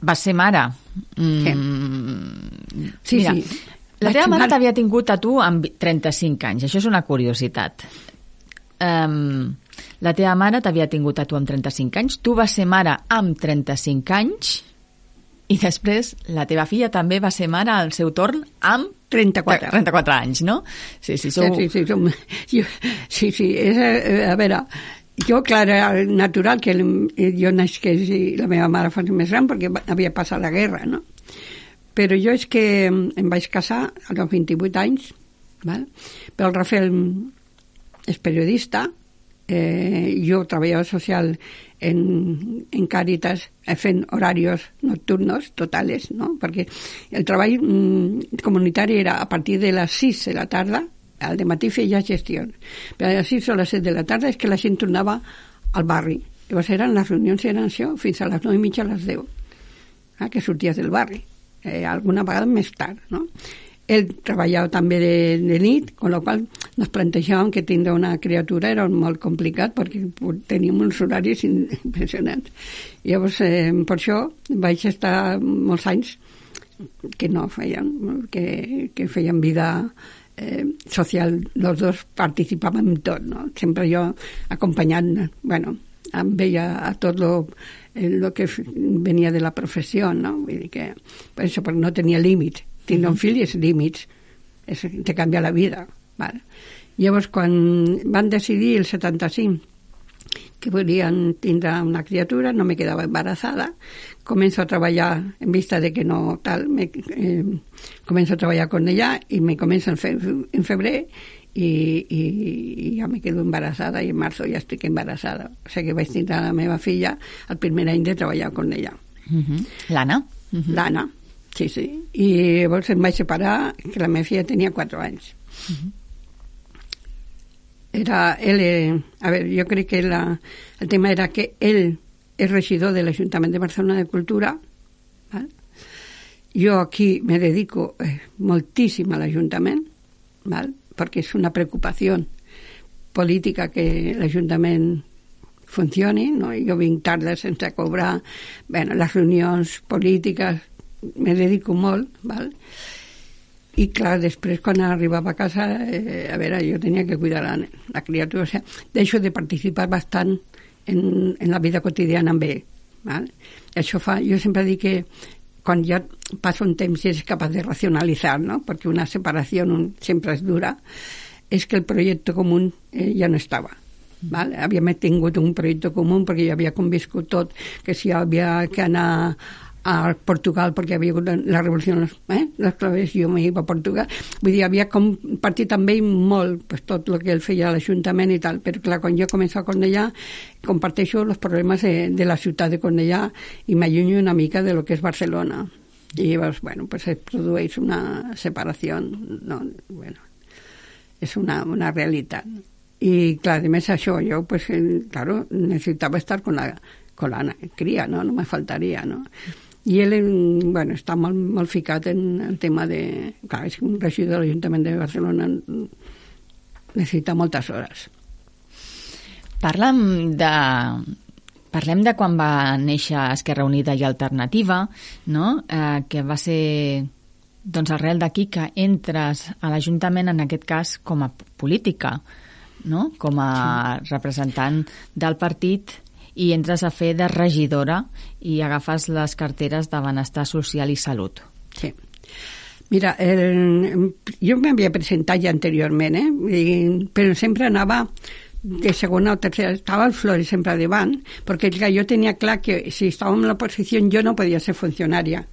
va ser mare. Mm, sí, Mira, sí. La teva mare t'havia tingut a tu amb 35 anys. Això és una curiositat. Um, la teva mare t'havia tingut a tu amb 35 anys, tu vas ser mare amb 35 anys i després la teva filla també va ser mare al seu torn amb 34. 34 anys, no? Sí, sí, sou... sí, sí, som... jo, sí, sí, és, a veure, jo, clar, era natural que jo nasqués i la meva mare fos més gran perquè havia passat la guerra, no? Però jo és que em vaig casar als 28 anys, val? però el Rafael és periodista, eh, jo treballava social en, en Càritas eh, fent horarios nocturnos totales, no? perquè el treball mm, comunitari era a partir de les 6 de la tarda, al matí feia gestió, però a les 6 o les 7 de la tarda és que la gent tornava al barri. Llavors eren les reunions eren això fins a les 9 i mitja a les 10, eh, que sorties del barri eh, alguna vegada més tard, no? ell treballava també de, de nit, amb la qual nos plantejàvem que tindre una criatura era molt complicat perquè teníem uns horaris impressionants. Llavors, eh, per això vaig estar molts anys que no feien, que, que feien vida eh, social, els dos participàvem en tot, no? Sempre jo acompanyant, bueno, amb ella a tot lo, lo que venia de la professió, no? Vull dir que, per això, perquè no tenia límits tindre un fill és límits, és, te canvia la vida. Vale. Llavors, quan van decidir el 75 que volien tindre una criatura, no me quedava embarazada, començo a treballar en vista de que no tal, me, eh, començo a treballar con ella i me començo en, fe, en febrer i, i, i ja me quedo embarazada i en marzo ja estic embarazada. O sigui que vaig tindre la meva filla el primer any de treballar con ella. Uh -huh. L'Anna? Uh -huh. L'Anna. Sí, sí. I llavors em vaig separar, que la meva filla tenia 4 anys. Uh -huh. Era, eh, a veure, jo crec que la, el tema era que ell és regidor de l'Ajuntament de Barcelona de Cultura, val? jo aquí me dedico eh, moltíssim a l'Ajuntament, val? Perquè és una preocupació política que l'Ajuntament funcioni, no? jo vinc tarda sense cobrar bueno, les reunions polítiques me dedico molt, val? i clar, després quan arribava a casa eh, a veure, jo tenia que cuidar la, la criatura o sigui, deixo de participar bastant en, en la vida quotidiana amb ell val? això fa, jo sempre dic que quan ja passa un temps i és capaç de racionalitzar, no? perquè una separació un, sempre és dura, és que el projecte comú eh, ja no estava. Val? Havíem tingut un projecte comú perquè ja havia conviscut tot, que si havia que anar a Portugal perquè havia hagut la revolució eh? les claves, jo m'hi iba a Portugal vull dir, havia compartit amb ell molt pues, tot el que ell feia a l'Ajuntament i tal, però clar, quan jo començo a Cornellà comparteixo els problemes de, de la ciutat de Cornellà i m'allunyo una mica de lo que és Barcelona i llavors, bueno, pues es produeix una separació no, bueno, és una, una realitat i clar, a més això, jo pues, claro, necesitava estar con la, con la cria, no? No me faltaria, no? I ell, bueno, està molt, molt ficat en el tema de... Clar, és un regidor de l'Ajuntament de Barcelona necessita moltes hores. Parlem de, parlem de quan va néixer Esquerra Unida i Alternativa, no? eh, que va ser doncs, arrel d'aquí que entres a l'Ajuntament, en aquest cas, com a política, no? com a sí. representant del partit i entres a fer de regidora i agafes les carteres de Benestar Social i Salut. Sí. Mira, el, jo m'havia presentat ja anteriorment, eh? I, però sempre anava de segona o tercera, estava el Flores sempre davant, perquè jo tenia clar que si estava en l'oposició jo no podia ser funcionària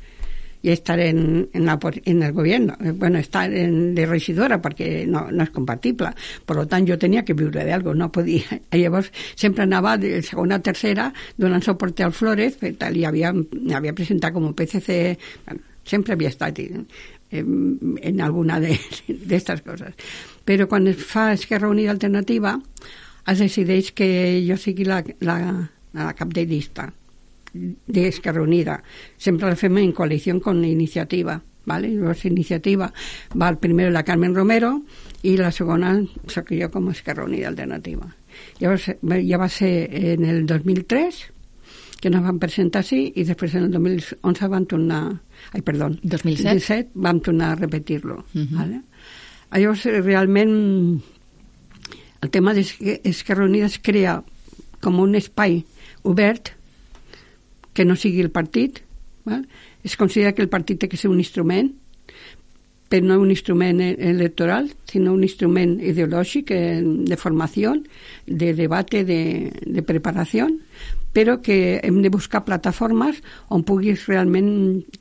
y estar en, en, la, en el gobierno, eh, bueno, estar en, de regidora perquè no, no és compatible. Per tant, jo tenia que viure d'algo, no podia. I llavors sempre anava de segona a tercera donant suport al Flores, tal, i havia, havia presentat com a PCC, bueno, sempre havia estat en, en alguna d'aquestes coses. Però quan es fa Esquerra Unida Alternativa, es decideix que jo sigui la, la, la cap de llista de Esquerra Unida. Sempre la fem en coalició con iniciativa. ¿vale? Llavors, iniciativa va el primero la Carmen Romero i la segona soc jo com Esquerra Unida Alternativa. Llavors, ja va ser en el 2003 que nos van presentar així i després en el 2011 van tornar... Ai, perdó. 2007? 2007 vam tornar a repetir-lo. Uh -huh. ¿vale? Llavors, realment, el tema d'Esquerra Unida es crea com un espai obert que no sigui el partit. Val? Es considera que el partit té que ser un instrument, però no un instrument e-, electoral, sinó un instrument ideològic eh, de formació, de debate, de, de preparació, però que hem de buscar plataformes on puguis realment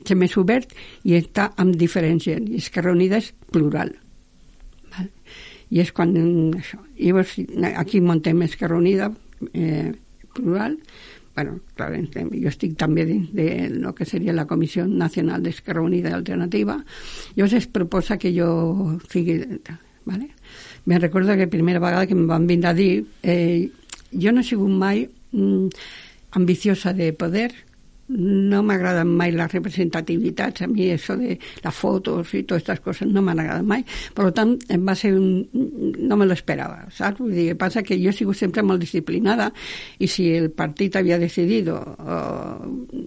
ser més obert i estar amb diferent gent. I Esquerra Unida és plural. Val? I és quan... Això. I llavors, aquí montem Esquerra Unida eh, plural, bueno, clar, jo estic també dins de lo que seria la Comissió Nacional d'Esquerra Unida i Alternativa, llavors es proposa que jo sigui... Vale? Me recordo que la primera vegada que em van vindre a dir eh, jo no he sigut mai mm, ambiciosa de poder no m'agraden mai les representativitats, a mi això de les fotos i totes aquestes coses no m'han agradat mai, per tant em va ser un... no me l'esperava, saps? Vull dir, passa que jo he sigut sempre molt disciplinada i si el partit havia decidit o,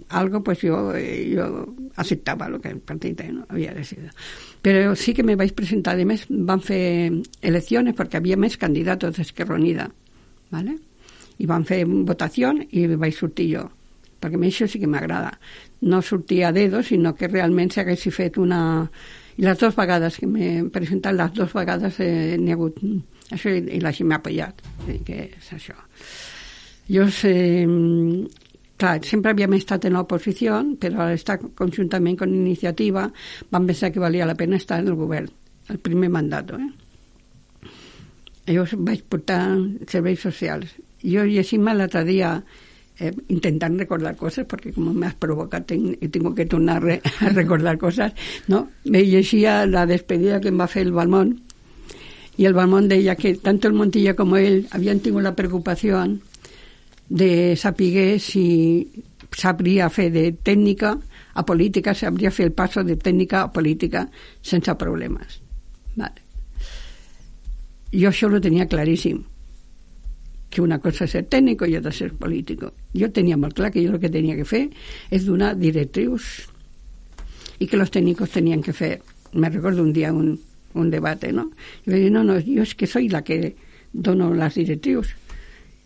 algo, pues jo, jo acceptava el que el partit no havia decidit. Però sí que me vaig presentar, a més van fer eleccions perquè havia més candidats d'Esquerra Unida, ¿vale? I van fer votació i vaig sortir jo perquè a mi això sí que m'agrada. No sortir a dedos, sinó que realment s'haguessi fet una... I les dues vegades que m'he presentat, les dues vegades eh, n'hi ha hagut això i, i la gent m'ha apoyat. Sí, que és això. Jo sé, clar, sempre havíem estat en l'oposició, però al estar conjuntament amb iniciativa vam pensar que valia la pena estar en el govern, el primer mandat. Eh? Jo vaig portar serveis socials. Jo llegint-me l'altre dia eh, intentant recordar coses, perquè com m'has provocat tenc, he tingut que tornar a, re, a recordar coses, no? Me llegía la despedida que em va fer el Balmón, i el Balmón deia que tant el Montilla com ell havien tingut la preocupació de saber si sabria fer de tècnica a política, sabria fer el passo de tècnica a política sense problemes. Vale. Jo això ho tenia claríssim que una cosa és ser tècnic i altra ser polític. Jo tenia molt clar que jo el que tenia que fer és donar directrius i que els tècnics tenien que fer. Me recordo un dia un, un debat, no? I vaig dir, no, no, jo és que soy la que dono les directrius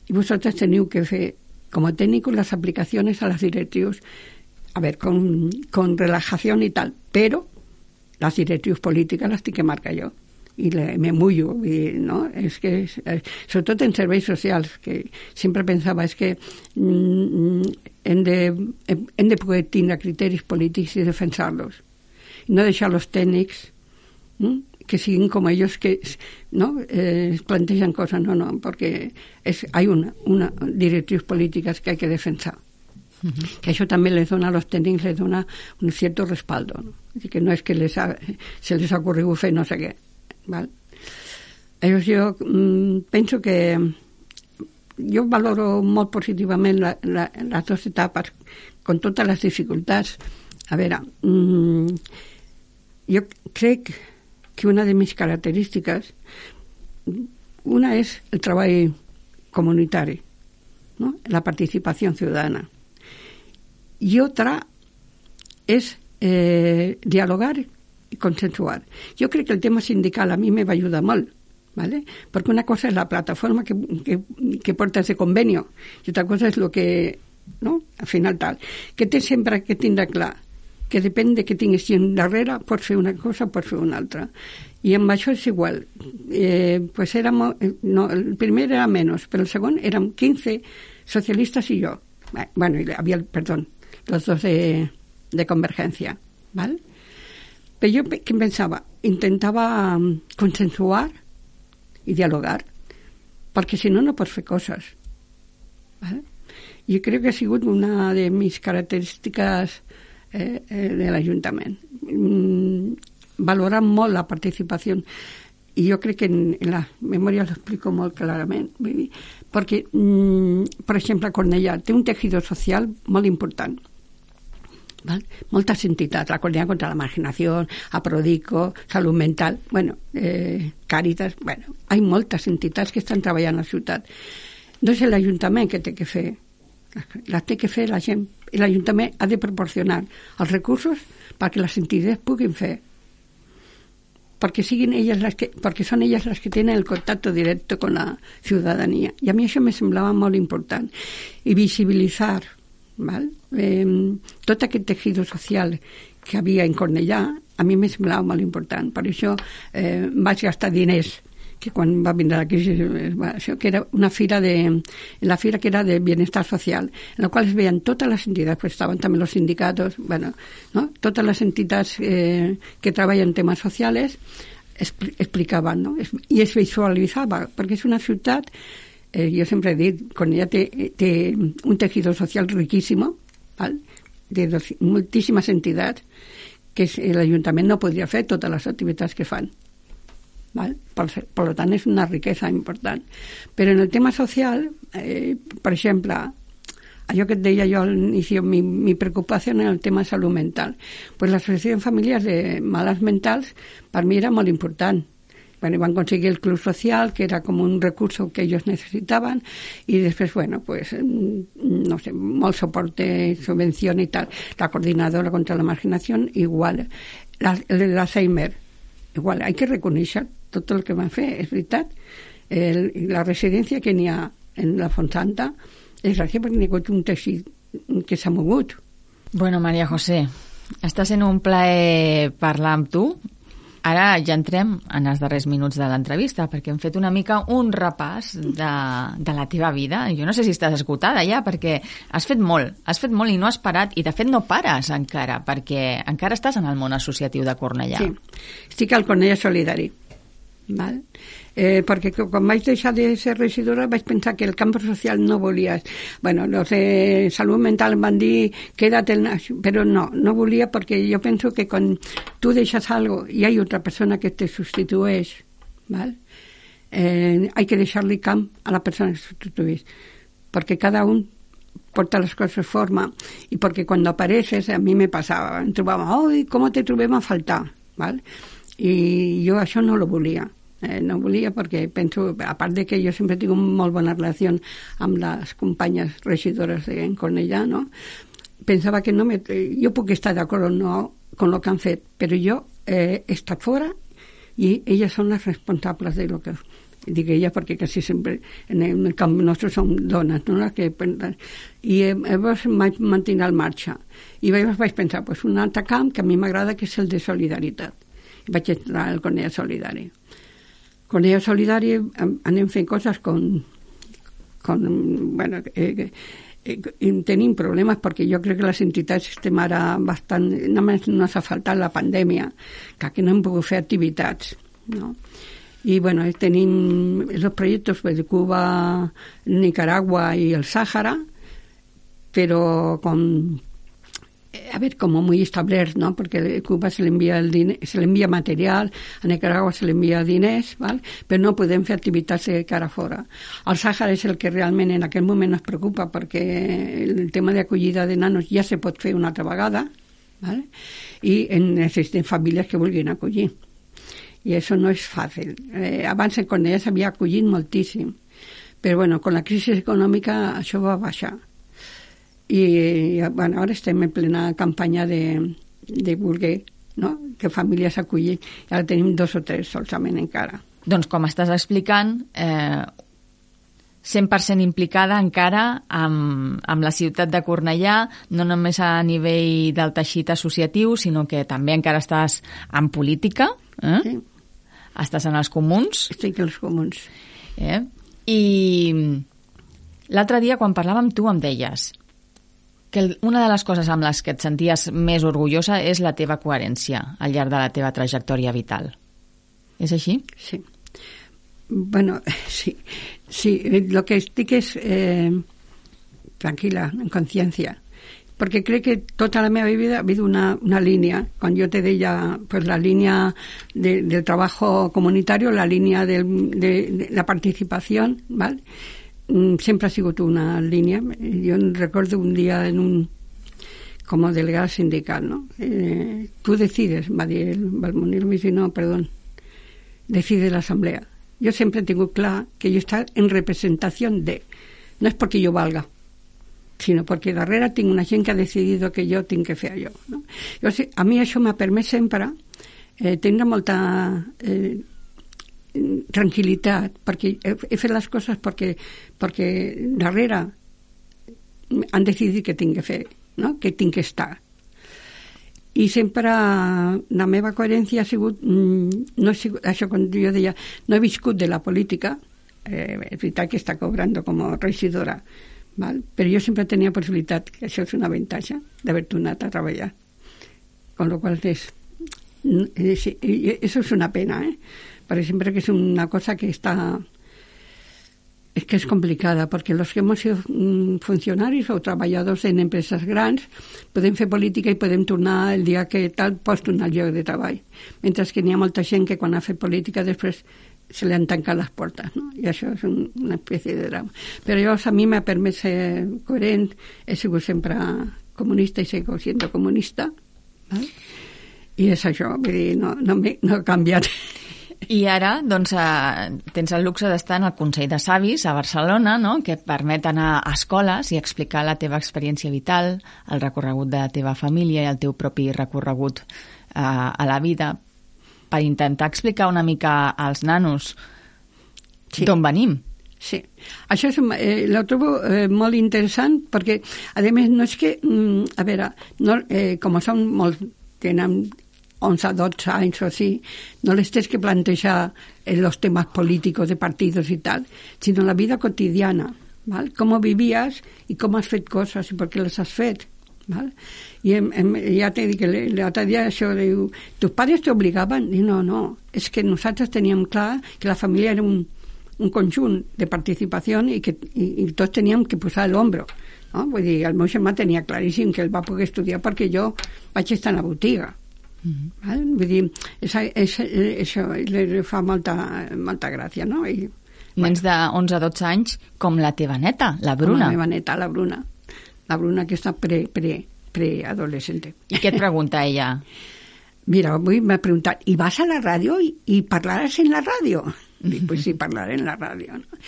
i vosaltres teniu que fer com a tècnics les aplicacions a les directrius a ver, con, con relajación y tal, pero las directives políticas las tiene que marcar yo i le, me mullo, i, no? És que, eh, sobretot en serveis socials, que sempre pensava és que mm, hem, de, hem de poder tindre criteris polítics i defensar-los. No deixar los tècnics mm, que siguin com ells que no, eh, plantegen coses, no, no, perquè és, hay una, una directrius polítiques que hay que defensar. Uh -huh. que això també les dona a los tècnics les dona un cierto respaldo no? que no és que les ha, se les ha ocorregut fer no sé què Val? Llavors jo mm, penso que jo valoro molt positivament la, la, les dues etapes, con totes les dificultats. A veure, mm, jo crec que una de mis característiques, una és el treball comunitari, ¿no? la participació ciutadana. I otra és eh, dialogar i consensuar. Jo crec que el tema sindical a mi me va ajudar molt, ¿vale? perquè una cosa és la plataforma que, que, que porta ese convenio i altra cosa és el que, no? al final tal, que té sempre que tindre clar que depèn de què tinguis gent darrere, pots fer una cosa, pots fer una altra. I amb això és igual. Eh, pues érem, no, el primer era menys, però el segon érem 15 socialistes i jo. Bueno, havia, perdó, los dos de, de Convergència. ¿vale? Però jo què pensava? Intentava um, consensuar i dialogar, perquè si no, no pots fer coses. ¿vale? Jo crec que ha sigut una de mis característiques eh, eh, de l'Ajuntament. Mm, valorar molt la participació i jo crec que en, en la memòria l'explico molt clarament vull dir, perquè, mm, per exemple, Cornellà té un tejido social molt important ¿vale? Moltes entitats, la Coordinació contra la Marginació, Aprodico, Salut Mental, bueno, eh, Càritas, bueno, hi moltes entitats que estan treballant a la ciutat. No és l'Ajuntament que té que fer, la té que fer la gent, l'Ajuntament ha de proporcionar els recursos perquè les entitats puguin fer perquè siguin elles les que, perquè són elles les que tenen el contacte directe con la ciutadania. I a mi això me semblava molt important. I visibilitzar Val? Eh, tot aquest teixit social que havia en Cornellà a mi me semblava molt important. Per això eh, vaig gastar diners que quan va vindre la crisi, eh, això que era una fira de, la fira que era de bienestar social, en la qual es veien totes les entitats, pues estaven també els sindicats, bueno, ¿no? totes les entitats eh, que treballen temes socials explicaven, no? i es visualitzava, perquè és una ciutat eh, jo sempre he dit, Cornellà té, té un tejido social riquíssim, ¿vale? de moltíssimes entitats, que l'Ajuntament no podria fer totes les activitats que fan. ¿vale? Per, per tant, és una riquesa important. Però en el tema social, eh, per exemple, allò que et deia jo al inici, mi, mi preocupació en el tema salut mental. Pues l'associació de famílies de males mentals per mi era molt important bueno, van conseguir el club social, que era como un recurso que ellos necesitaban, y después, bueno, pues, mm, no sé, mal soporte, subvención y tal. La coordinadora contra la marginación, igual. El Alzheimer, igual. Hay que reconocer todo el que va fer, és veritat. El, la residència que n'hi ha en la Fontsanta és gràcies perquè n'hi ha un teixit que s'ha mogut. Bueno, Maria José, està sent un plaer parlar amb tu Ara ja entrem en els darrers minuts de l'entrevista, perquè hem fet una mica un repàs de, de la teva vida. Jo no sé si estàs esgotada ja, perquè has fet molt, has fet molt i no has parat, i de fet no pares encara, perquè encara estàs en el món associatiu de Cornellà. Sí, estic al Cornellà Solidari. Val? eh, perquè quan vaig deixar de ser regidora vaig pensar que el camp social no volia. Bueno, los de salut mental em van dir quédate, el... però no, no volia perquè jo penso que quan tu deixes algo i hi ha altra persona que te substitueix, ¿vale? eh, hay que deixar-li camp a la persona que substitueix, perquè cada un porta les coses forma i perquè quan apareixes a mi me passava, em trobava, com te trobem a faltar, ¿vale? i jo això no lo volia eh, no volia perquè penso, a part de que jo sempre tinc una molt bona relació amb les companyes regidores de Cornellà, no? pensava que no me, jo puc estar d'acord o no con lo que han fet, però jo eh, he estat fora i elles són les responsables de lo que dic ella perquè quasi sempre en el, en el camp nostre són dones no? Les que, i llavors vaig mantenir al marxa i llavors vaig pensar pues, un altre camp que a mi m'agrada que és el de solidaritat i vaig entrar al Cornellà Solidari con ella solidaria anem fent coses con, con bueno, eh, eh, tenim problemes perquè jo crec que les entitats estem ara bastant... Només no s'ha faltat la pandèmia, que aquí no hem pogut fer no? I, bueno, tenim els projectes de Cuba, Nicaragua i el Sàhara, però com a ver, como muy establert, ¿no? Porque Cuba se le envía el diner, se le envía material, a Nicaragua se le envía diners, ¿val? però no podem fer activitats de cara fora. El Sàhara és el que realment en aquest moment ens preocupa perquè el tema d'acollida de nanos ja se pot fer una altra vegada, ¿vale? i en necessitem famílies que vulguin acollir. I això no és fàcil. Eh, abans quan ja s'havia acollit moltíssim, però bueno, con la crisi econòmica això va baixar i bueno, ara estem en plena campanya de, de voler no? que famílies acullin i ara tenim dos o tres solament encara. Doncs com estàs explicant, eh, 100% implicada encara amb, amb la ciutat de Cornellà, no només a nivell del teixit associatiu, sinó que també encara estàs en política, eh? Sí. Estàs en els comuns. Estic als comuns. Eh? I l'altre dia, quan parlàvem, tu em deies que una de les coses amb les que et senties més orgullosa és la teva coherència al llarg de la teva trajectòria vital. És així? Sí. Bueno, sí. Sí, lo que estic és eh, tranquil·la, en consciència, perquè crec que tota la meva vida ha habido una, una línia, quan jo te deia pues, la línia de, del treball comunitari, la línia del, de, la participació, ¿vale? Mm, sempre ha sigut una línia. Jo recordo un dia en un com a delegada sindical, ¿no? Eh, tú decides, va dir el Balmonir, mi no, perdó, decide l'assemblea. Jo sempre he tingut clar que jo està en representació de, no és perquè jo valga, sinó perquè darrere tinc una gent que ha decidit que jo tinc que fer allò. No? Llavors, a mi això m'ha permès sempre eh, tindre molta eh, tranquil·litat, perquè he, he fet les coses perquè, perquè darrere han decidit que tinc que fer, no? que tinc que estar. I sempre la meva coherència ha sigut, mm, no sigut això quan jo deia, no he viscut de la política, eh, és veritat que està cobrant com a regidora, val? però jo sempre tenia possibilitat, que això és un avantatge, d'haver tornat a treballar. Con lo cual és, és, eso és una pena, eh? Pero siempre que es una cosa que está es que es complicada, porque los que hemos sido mm, funcionaris o treballadors en empreses grans podem fer política i podem tornar el dia que tal pots tornar al lloc de treball. Mentre que n'hi ha molta gent que quan ha fet política després se li han tancat les portes, no? i això és un, una espècie de drama. Però llavors a mi m'ha permès ser coherent, he sigut sempre comunista i sigo sent comunista, val? i és això, vull dir, no, no, no he canviat. I ara, doncs, eh, tens el luxe d'estar en el Consell de Savis a Barcelona, no?, que et permet anar a escoles i explicar la teva experiència vital, el recorregut de la teva família i el teu propi recorregut eh, a la vida, per intentar explicar una mica als nanos sí. d'on venim. Sí, això és, eh, la trobo eh, molt interessant perquè, a més, no és que, mm, a veure, no, eh, com són molt, tenen 11, 12 anys o així, no les tens que plantejar en els temes polítics de partits i tal, sinó la vida quotidiana, ¿vale? com vivies i com has fet coses i per què les has fet. ¿vale? I em, em, ja t'he dit que l'altre dia això diu, tus pares t'obligaven? I no, no, és que nosaltres teníem clar que la família era un, un conjunt de participació i que i, i tots teníem que posar l'ombro. No? Vull dir, el meu germà tenia claríssim que ell va poder estudiar perquè jo vaig estar a la botiga Mm -hmm. Val? Vull dir, és, és, això li fa molta, molta gràcia, no? I, Nens de 11-12 anys, com la teva neta, la Bruna. Com la meva neta, la Bruna. La Bruna que està pre, pre, preadolescente. I què et pregunta ella? Mira, avui m'ha preguntat, i vas a la ràdio i, i parlaràs en la ràdio? Dic, pues sí, parlaré en la ràdio. No?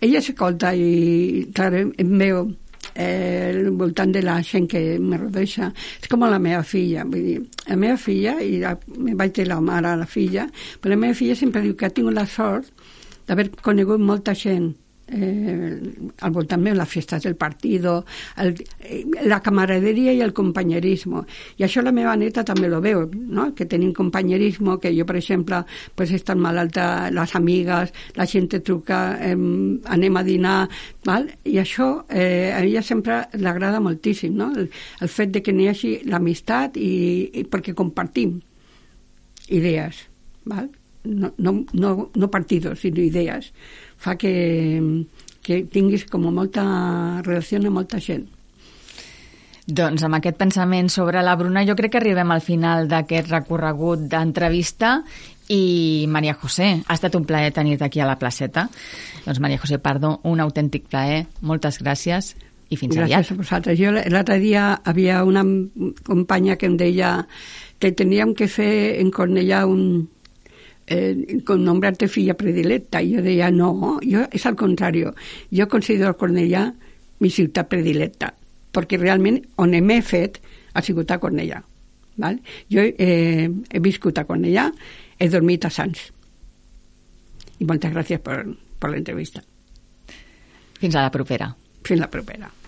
Ella s'escolta i, clar, em veu eh, voltant de la gent que me rodeja. És com la meva filla, vull dir, la meva filla, i la, me vaig dir la mare a la filla, però la meva filla sempre diu que ha tingut la sort d'haver conegut molta gent eh, al voltant meu, les festes del partido, el, eh, la camaraderia i el companyerismo. I això la meva neta també lo veu, no? que tenim companyerismo, que jo, per exemple, pues, estan malalta les amigues, la gent truca, eh, anem a dinar, val? i això eh, a ella sempre l'agrada moltíssim, no? el, el fet de que n'hi hagi l'amistat i, i perquè compartim idees, val? No, no, no, no partidos, sinó idees fa que, que tinguis com molta relació amb molta gent. Doncs amb aquest pensament sobre la Bruna jo crec que arribem al final d'aquest recorregut d'entrevista i Maria José, ha estat un plaer tenir-te aquí a la placeta. Doncs Maria José Pardo, un autèntic plaer. Moltes gràcies i fins gràcies aviat. Gràcies a vosaltres. Jo l'altre dia havia una companya que em deia que teníem que fer en Cornellà un, eh, con nombrarte filla predilecta. I jo deia, no, jo, és al contrari. Jo considero Cornellà mi ciutat predilecta, perquè realment on m'he fet ha sigut a Cornellà. Val? Jo eh, he viscut a Cornellà, he dormit a Sants. I moltes gràcies per, per l'entrevista. Fins a la propera. Fins la propera.